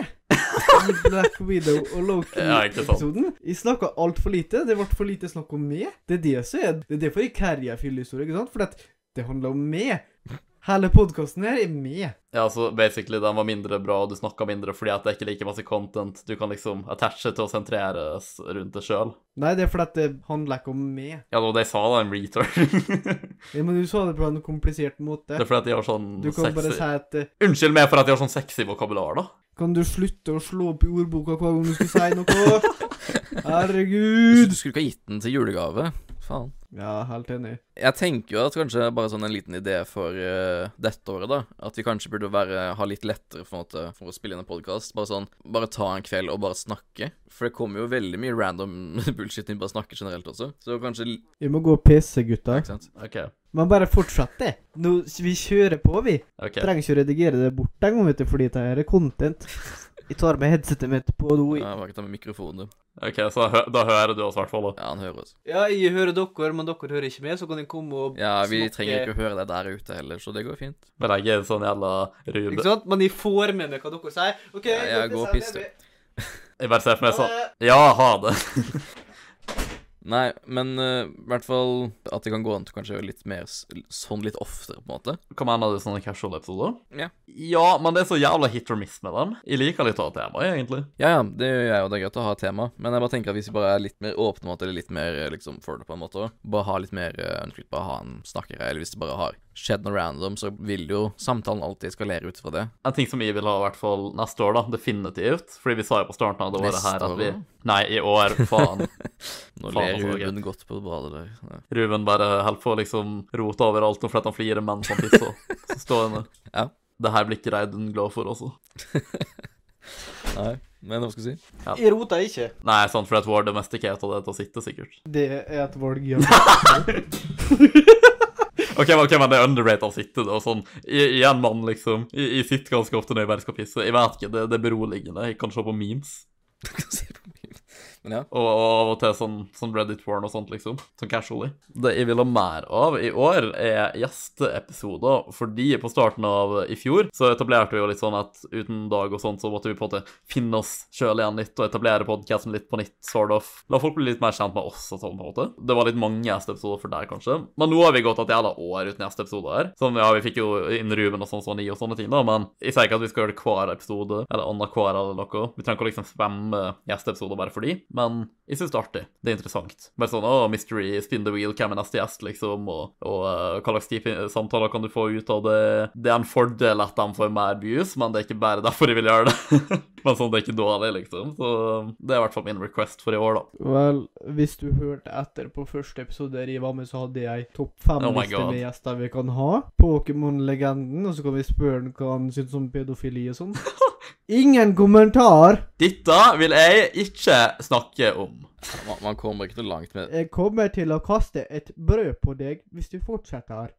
i Black Widow og Ja. Loki-episoden. Jeg snakka altfor lite. Det ble for lite snakk om meg. Det er det som er Det er derfor jeg carrier fyllehistorie, ikke sant? For det handler om meg. Hele podkasten her er med. Ja, så basically den var mindre bra, og du snakka mindre fordi at det er ikke like masse content du kan liksom attache til å sentreres rundt det sjøl. Nei, det er fordi at det handler ikke om meg. Ja, det var det jeg sa, da, en return. Ja, men du sa det på en komplisert måte. det er fordi at de har sånn Du kan bare si at eh, Unnskyld meg for at de har sånn sexy vokabular, da. Kan du slutte å slå opp i ordboka hver gang du skal si noe? Herregud. du skulle ikke ha gitt den til julegave. Faen. Ja, helt enig. Jeg tenker jo at kanskje bare sånn en liten idé for uh, dette året, da. At vi kanskje burde være, ha litt lettere for, en måte, for å spille inn en podkast. Bare sånn Bare ta en kveld og bare snakke. For det kommer jo veldig mye random bullshit når vi bare snakker generelt også. Så kanskje Vi må gå og pisse, gutta. Ikke sant? Okay. Men bare fortsett det. Nå, vi kjører på, vi. Okay. Trenger ikke å redigere det bort engang, vet du, fordi det er content. Jeg tar med headsetet mitt på do. Ja, bare ikke ta med mikrofonen, du. Ok, Så hø da hører du oss i hvert fall, da. Ja, han hører oss. Ja, jeg hører dere, men dere hører ikke meg, så kan jeg komme og Ja, vi snakke. trenger ikke å høre deg der ute heller, så det går fint. Men jeg er en sånn jævla rude. Ikke sant? Men jeg får med meg hva dere sier. OK, Ja, jeg går og pisser. Jeg bare ser for meg sånn. Ja, ha det. Nei, men uh, i hvert fall at det kan gå an til kanskje litt mer sånn litt oftere, på en måte. Kan man ha det sånne casual-episoder? Ja. Ja, men det er så jævla hit or miss med dem. Jeg liker litt å ha temaet, egentlig. Ja, ja, det gjør jeg, og det er greit å ha tema. Men jeg bare tenker at hvis vi bare er litt mer åpne, måte, eller litt mer eh, liksom for det, på en måte, bare ha litt mer uh, bare ha en snakker eller hvis du bare har skjedd noe random, så vil jo samtalen alltid eskalere ut fra det. En ting som vi vil ha i hvert fall neste år, da, definitivt. Fordi vi sa jo på starten av det året her at vi Nei, i år, faen. Nå Faen, ler altså, Ruben godt på badet der. Ja. Ruben bare holder på å liksom rote overalt og flette han flirer mens han pisser. Så står han der. Ja. Det her blir ikke Reidun glad for også. Nei, men hva skal jeg si? Jeg rota ikke. Nei, sant, for at War av det til å sitte, sikkert. Det er et valg, ja. Ok, men, ok, men det er underrated å sitte da, sånn I- Igjen, mann, liksom. Jeg sitter ganske ofte når jeg bare skal pisse. Jeg vet ikke, det, det er beroligende. Jeg kan se på memes. Se på min- Men ja. Og, av og til sånn, sånn Reddit-porn og sånt, liksom. Sånn casually. Det jeg vil ha mer av i år, er gjesteepisoder. Fordi på starten av i fjor så etablerte vi jo litt sånn at uten Dag og sånt, så måtte vi på en måte finne oss sjøl igjen litt og etablere podkasten litt på nytt, sort of. La folk bli litt mer kjent med oss og sånn, på en måte. Det var litt mange gjesteepisoder for der, kanskje. Men nå har vi gått et jævla år uten gjesteepisoder her. Sånn, ja, vi fikk jo inn Ruben og sånn sånn i og sånne ting, da, men jeg sier ikke at vi skal gjøre det hver episode, eller annenhver eller noe. Vi trenger ikke liksom spamme gjesteepisoder bare for de, men jeg syns det er artig. Det er interessant. Bare sånn å, mystery, spin the wheel, hvem er neste gjest, liksom, og, og uh, hva slags type samtaler kan du få ut av det. Det er en fordel at de får mer views, men det er ikke bare derfor jeg vil gjøre det. men sånn, det er ikke dårlig, liksom. Så det er i hvert fall min request for i år, da. Vel, hvis du hørte etter på første episode der jeg var med, så hadde jeg topp Oh fem-liste God. med gjester vi kan ha. Pokémon-legenden, og så kan vi spørre hva han syns om pedofili og sånn. Ingen kommentar! Dette vil jeg ikke snakke om. Man, man kommer ikke noe langt med Jeg kommer til å kaste et brød på deg hvis du fortsetter.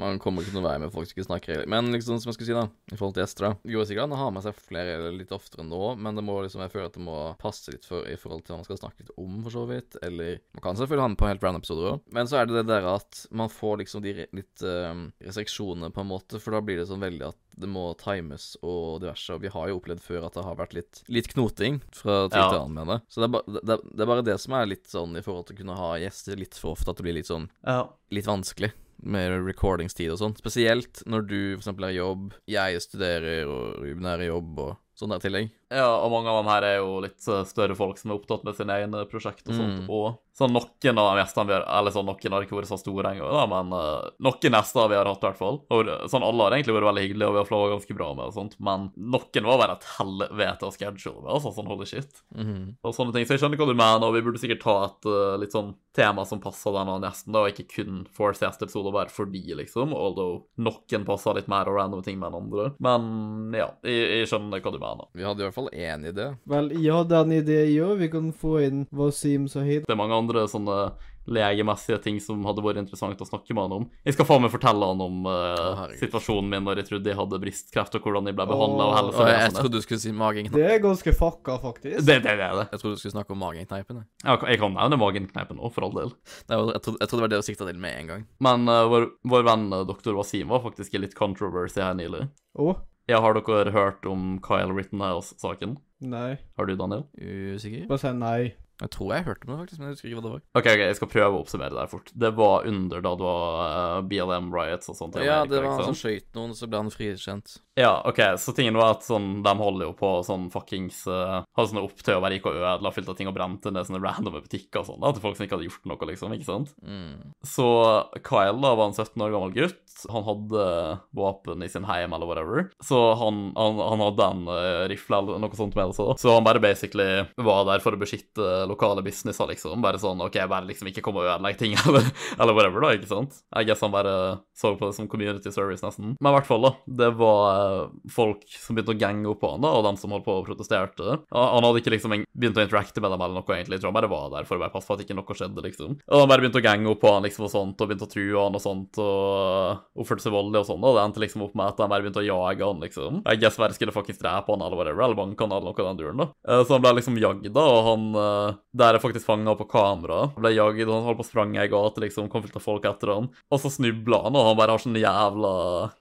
Man kommer ikke noen vei med folk som ikke snakker heller. Men liksom, som jeg skulle si da, i forhold til gjester, da. Det går sikkert an å ha med seg flere litt oftere nå, men det må liksom, jeg føler at det må passe litt for, i forhold til hva man skal snakke litt om, for så vidt. Eller man kan selvfølgelig ha med på helt random episoder òg. Men så er det det der at man får liksom de litt eh, restriksjonene, på en måte, for da blir det sånn veldig at det må times og diverse. Og vi har jo opplevd før at det har vært litt, litt knoting fra tid til annen, mener jeg. Så det er, ba, det, det er bare det som er litt sånn i forhold til å kunne ha gjester litt for ofte, at det blir litt sånn Ja. litt vanskelig med recordingstid og sånn. Spesielt når du eksempel er jobb, jeg studerer, og Ruben er i jobb, og sånn der tillegg. Ja, og mange av dem her er jo litt eh, større folk som er opptatt med sine egne prosjekt og sånt. Mm. Og sånn noen av de gjestene vi har Eller sånn noen har ikke vært så store engang, da, men uh, noen gjester vi har hatt, i hvert fall. Og sånn alle har egentlig vært veldig hyggelige, og vi har flowa ganske bra med og sånt, men noen var bare et helvete å schedule med, altså sånn holy shit. Mm. Og sånne ting. Så jeg skjønner hva du mener, og vi burde sikkert ta et uh, litt sånn tema som passer den og gjesten, da, og ikke kun force gjesteepisoder bare fordi, liksom. Although noen passer litt mer og random ting med enn andre. Men ja, jeg, jeg skjønner hva du mener. Vi hadde i hvert fall én idé. Vel, jeg hadde en idé, jeg òg. Vi kan få inn Wasim Sahid. Det er mange andre sånne legemessige ting som hadde vært interessant å snakke med han om. Jeg skal faen meg fortelle han om uh, situasjonen min når jeg trodde jeg hadde brystkreft, og hvordan jeg ble behandla og helsa. jeg, jeg trodde du skulle si magenkneip. Det er ganske fucka, faktisk. Det, det, det er det. Jeg trodde du skulle snakke om magenkneipen. jeg. Ja, Jeg kan nevne magenkneipen òg, for all del. Nei, Jeg trodde, jeg trodde det var det du sikta til med en gang. Men uh, vår, vår venn eh, doktor Wasim var faktisk i litt controversy her nylig. Å? Ja, har dere hørt om Kyle Rittenhouse-saken? Nei. Har du, Daniel? Usikker? Bare si nei. Jeg tror jeg hørte om det, faktisk, men jeg husker ikke hva det var. Ok, ok, jeg skal prøve å oppsummere det her fort. Det var under da det var uh, BLM riots og sånt. Ja, det var han som skøyt noen, så ble han frikjent. Ja, ok, så tingen var at sånn, de holder jo på sånn fuckings uh, Har sånne opptøyer og gikk og ødela av ting og brente ned sånne randome butikker og sånn, da, til folk som ikke hadde gjort noe, liksom, ikke sant? Mm. Så Kyle da var en 17 år gammel gutt. Han hadde våpen i sin heim eller whatever. Så han, han, han hadde en uh, rifle eller noe sånt med seg. Så han bare basically var der for å beskytte lokale businesser, liksom. Bare sånn OK, bare liksom ikke kom og ødelegg ting eller, eller whatever, da, ikke sant? Jeg guess han bare så på det som community service, nesten. Men i hvert fall, da. Det var eh, folk som begynte å gange opp på han, da, og dem som holdt på og protesterte. Han hadde ikke liksom begynt å interacte med dem eller noe, egentlig. Jeg tror han bare var der for å bare passe på at ikke noe skjedde, liksom. Og han bare begynte å gange opp på han, liksom, og sånt, og begynte å true han og sånt, og oppførte seg voldelig og sånn, og det endte liksom opp med at han bare begynte å jage han, liksom. Jeg guess bare skulle faktisk drepe han eller whatever, eller banke han eller noe av den duren, da. Eh, Så han ble liksom jagd, da, og han eh, der er faktisk fanga på kamera. Ble jagd, han holdt på å sprang i ei gate, liksom, kom fullt av folk etter han. Og så snubla han, og han bare har sånn jævla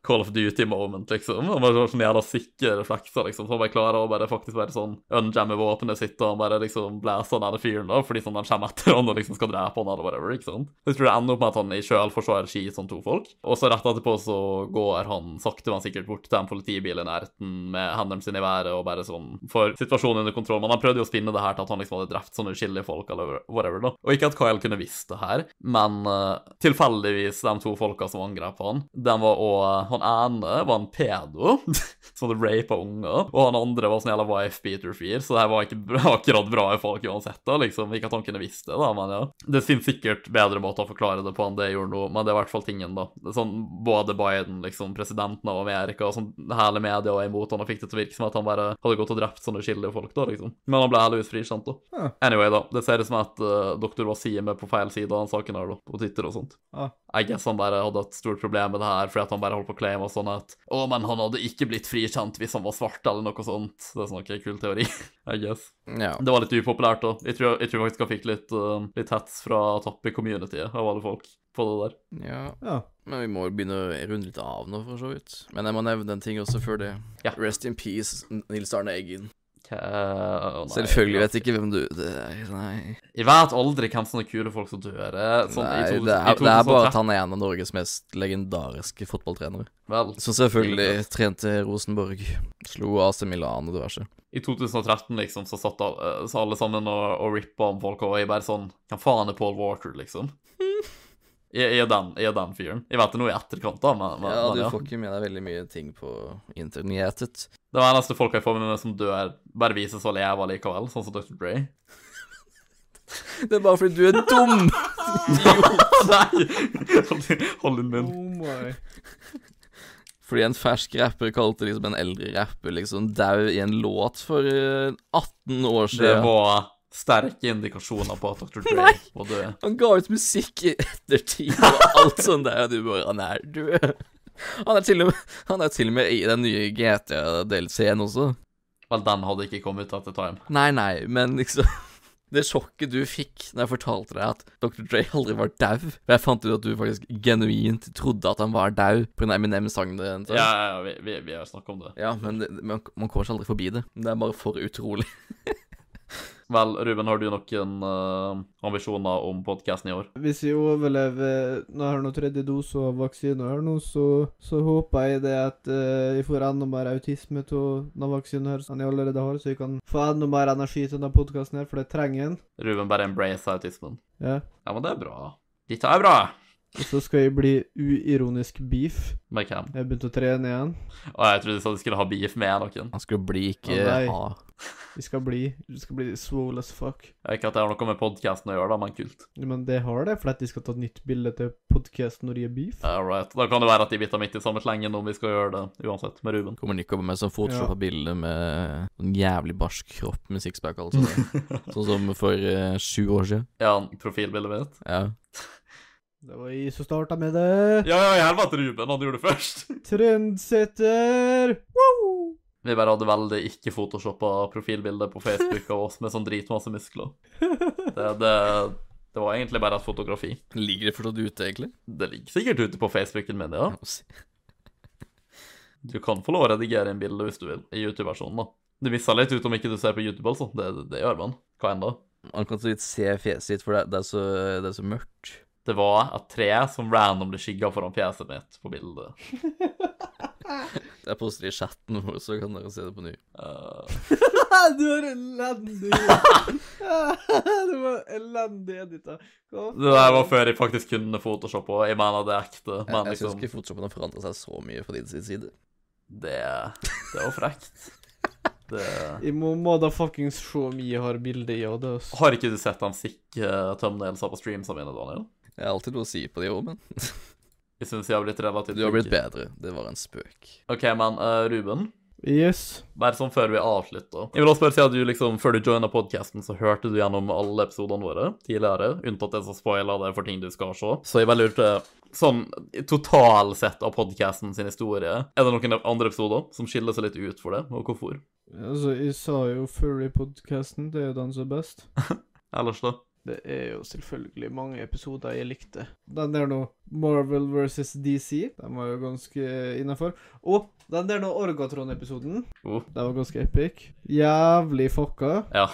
Call of Duty-moment, liksom. Han bare har sånn jævla sikre reflekser, liksom, så han bare klarer å bare faktisk bare sånn unjamme våpenet sitt, og han bare liksom blæser den der fyren, da, fordi sånn han kommer etter han og liksom skal drepe han eller whatever, ikke sant. Så jeg tror det ender opp med at han i sjølforsvar skyter sånn to folk, og så rett etterpå så går han sakte, men sikkert bort til en politibil i nærheten med hendene sine i været og bare sånn får situasjonen under kontroll. Men han prøvde jo å spinne det her til at han liksom hadde drept sånne uskyldige folk eller whatever, da. Og ikke at Kyle kunne visst det her, men uh, tilfeldigvis de to folka som angrep han, den var òg Han ene var en pedo som hadde rapa unger, og han andre var sånn jævla wife-beater-fyr, så det her var ikke bra, akkurat bra i folk uansett, da, liksom. Ikke at han kunne visst det, da, men ja. Det finnes sikkert bedre måter å forklare det på enn det jeg gjorde nå, men det er i hvert fall tingen, da. Sånn, både Biden, liksom, presidenten av Amerika, og sånn, hele media var imot han og fikk det til å virke som at han bare hadde gått og drept sånne uskyldige folk, da, liksom. Men han ble heldigvis frikjent, da. Ja. Anyway, da. Det ser ut som at uh, doktor Wasim er på feil side av den saken her, da, på Twitter og sånt. Ah. I guess han bare hadde et stort problem med det her, fordi at han bare holdt på å claime og sånn at Å, men han hadde ikke blitt frikjent hvis han var svart, eller noe sånt. Det er sånn en kul teori, I guess. Ja. Det var litt upopulært, da. Jeg tror, jeg tror faktisk han fikk litt, uh, litt hets fra topp i communityet av alle folk på det der. ja. Ja. Men vi må jo begynne å runde litt av nå, for så vidt. Men jeg må nevne en ting også før det. Ja. Rest in peace, Nils Arne Eggen. Hva- nei, Selvfølgelig vet jeg ikke hvem du det Nei. Jeg vet aldri hvem sånne kule folk som dør. eh, Sånn, nei to- det, er, det er bare at han er en av Norges mest legendariske fotballtrenere. Vel, Som selvfølgelig trente Rosenborg, slo AC Milan og diverse. i 2013, liksom, så satt alle, så alle sammen og, og rippa om folk, og jeg bare sånn Hva faen er Paul Walker, liksom? Jeg, er den, jeg er den fyren. Jeg vet det nå i etterkant, da, men, men Ja, men du ja. får ikke med deg veldig mye ting på internettet. Det var eneste folk jeg får med meg som dør, bare vises å leve likevel, sånn som Dr. Dre. Det er bare fordi du er dum! Nei! Hold, din munn. Oh my. Fordi en fersk rapper kalte liksom en eldre rapper liksom dau i en låt for eh, 18 år siden. Det var sterke indikasjoner på at Dr. Dre var død. Han ga ut musikk i ettertid og alt sånt der, og du bare Han er død. Han er til og med, han er til og med i den nye GTA-delscenen også. Vel, den hadde ikke kommet ut etter time. Nei, nei, men liksom Det sjokket du fikk når jeg fortalte deg at Dr. Dre aldri var dau For jeg fant ut at du faktisk genuint trodde at han var dau pga. Eminem-sangen. Ja, ja, ja, vi, vi, vi har snakket om det. Ja, men det, man, man kommer seg aldri forbi det. Det er bare for utrolig. Vel, Ruben, har du noen uh, ambisjoner om podkasten i år? Hvis vi overlever når jeg har noen noe tredje dose av vaksine her nå, så, så håper jeg det at uh, jeg får enda mer autisme av denne vaksinen her enn jeg allerede har, så jeg kan få enda mer energi til denne podkasten her, for det trenger en. Ruben bare embrace autismen. Ja. Ja, men det er bra. Dette er bra. Og så skal jeg bli uironisk beef. Med hvem? Jeg begynte å trene igjen. Og jeg trodde du sa du skulle ha beef med noen. Han skulle bli, ikke Å, nei. ha. Vi skal bli Du skal bli swole as fuck. Ikke at det har noe med podkasten å gjøre, da, men kult. Men det har det, for at de skal ta et nytt bilde til podkasten når de er beef. All right. Da kan det være at de biter midt i samme slengen om vi skal gjøre det uansett, med Ruben. Kommer Nico med sånn photoshoppa bilde med en jævlig barsk kropp med sixpack, altså. sånn som for eh, sju år siden. Ja, profilbildet mitt. Ja. Det var jeg som starta med det. Ja, ja, i helvete, Ruben. Han gjorde det først. Trendsetter! Woo! Vi bare hadde veldig ikke photoshoppa profilbilder på Facebook av oss med sånn dritmasse muskler. Det, det, det var egentlig bare et fotografi. Ligger det fortsatt ute, egentlig? Det ligger sikkert ute på Facebooken min, ja. Du kan få lov å redigere inn bilde hvis du vil, i YouTube-versjonen, da. Du misser litt ut om ikke du ser på YouTube, altså. Det, det, det gjør man. Hva enn da? Man kan så vidt se fjeset ditt, for det, det, er så, det er så mørkt. Det var et tre som randomly skygga foran fjeset mitt på bildet. Det er poster i chatten vår, så kan dere se det på ny. Uh... du er elendig! du var elendig edita. Det der var før jeg faktisk kunne Photoshop, og jeg mener det er ekte. Jeg, Men jeg jeg liksom, ikke Photoshopen har forandret seg så mye fra din side. det, det var frekt. Det Jeg må motherfuckings se om jeg har bilde i av det. Har ikke du sett de sikke uh, thumbnailsa på streamsa mine, Daniel? Jeg har alltid noe å si på det òg, men Jeg syns jeg har blitt relativt du har blitt bedre. Det var en spøk. OK, men uh, Ruben, Yes. bare sånn før vi avslutter. Jeg vil også bare si at du liksom, før du joina podkasten, så hørte du gjennom alle episodene våre tidligere, unntatt det som spoila det for ting du skal se. Så jeg bare lurte Sånn totalsett av podkasten sin historie, er det noen andre episoder som skiller seg litt ut for det, og hvorfor? Altså, jeg sa jo Furry-podkasten, det er jo den som er best. Ellers, da? Det er jo selvfølgelig mange episoder jeg likte. Den der nå, Marvel versus DC, den var jo ganske innafor. Og den der nå Orgatron-episoden, Oh, den var ganske epic. Jævlig fucka. ja.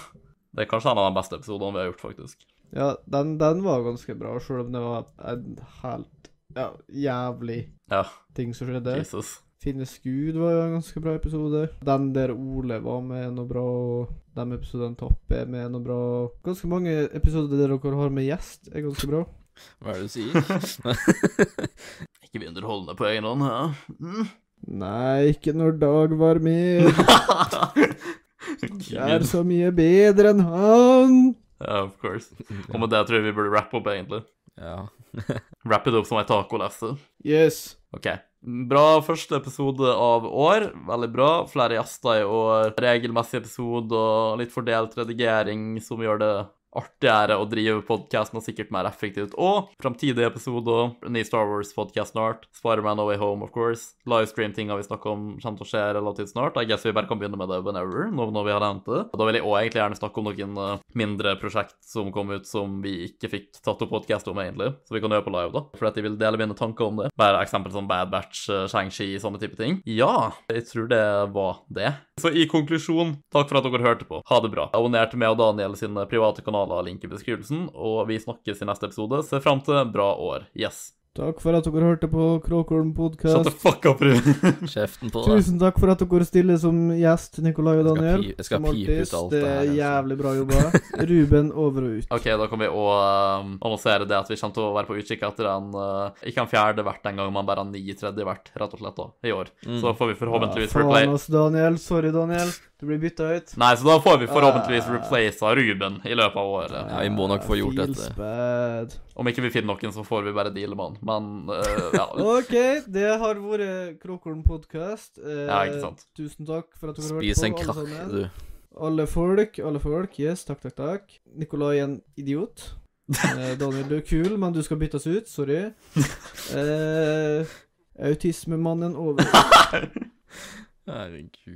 Det er kanskje en av de beste episodene vi har gjort, faktisk. Ja, den, den var ganske bra, sjøl om det var en helt ja, jævlig Ja, ting som skjedde. Jesus. Finnes Gud var jo en ganske bra episode. Den der Ole var med noe bra, og de episodene Topp er med noe bra. Ganske mange episoder der dere har med gjest, er ganske bra. Hva er det du sier? Ikke vi underholdende på egen hånd, ja. Mm. Nei, ikke når Dag var med. Jeg er så mye bedre enn han. Ja, of course. Og med det tror jeg vi burde rappe opp, egentlig. Ja. Wrap det opp som ei tacolefse. Yes. OK. Bra første episode av år. Veldig bra. Flere gjester i år. Regelmessig episode og litt fordelt redigering som gjør det artigere å drive podkasten og sikkert mer effektivt. Og framtidige episoder. Ny Star Wars-podkast snart. Spiderman Away Way Home, of course. Livestream-tinga vi snakker om, kommer til å skje relativt snart. I guess vi bare kan begynne med det whenever, nå når vi har nevnt det. Og da vil jeg også egentlig gjerne snakke om noen eh, mindre prosjekt som kom ut som vi ikke fikk tatt opp podkast om, egentlig. Så vi kan gjøre på live, da. For at jeg vil dele mine tanker om det. Bare eksempel som Bad Batch, eh, Shang-Chi, sånne type ting. Ja, jeg tror det var det. Så i konklusjon, takk for at dere hørte på. Ha det bra. Abonner til meg og Daniel sine private kanaler, link i beskrivelsen, og vi snakkes i neste episode. Se fram til bra år. Yes. Takk for at dere hørte på Kråkholm Shut the podkast. fuck up, Ruben. Kjeften på deg. Tusen takk for at dere stiller som gjest, Nikolai og Jeg skal Daniel. pi- jeg skal pipe ut alt det her, er altså. jævlig bra jobba. Ruben over og ut. Ok, da kan vi òg um, annonsere det at vi kommer til å være på utkikk etter en uh, Ikke en fjerde hvert en gang, men bare en ni tredje hvert, rett og slett, da, i år. Mm. Så får vi forhåpentligvis Ja, replay... Faen oss, Daniel. Sorry, Daniel. Du blir bytta ut. Nei, så da får vi forhåpentligvis Ah. replace Ruben i løpet av året. Ja, vi må nok få gjort dette. Bad. Om ikke vi finner noen, så får vi bare deale med han. Men uh, ja. OK, det har vært Kråkholm podkast. Uh, ja, ikke sant. Tusen takk for at du har Spis på. Spis en krakk, du. Alle folk, alle folk. Yes, takk, takk, takk. Nikolai er en idiot. Uh, Daniel, du er kul, men du skal byttes ut. Sorry. Eh, Autismemannen over. Herregud.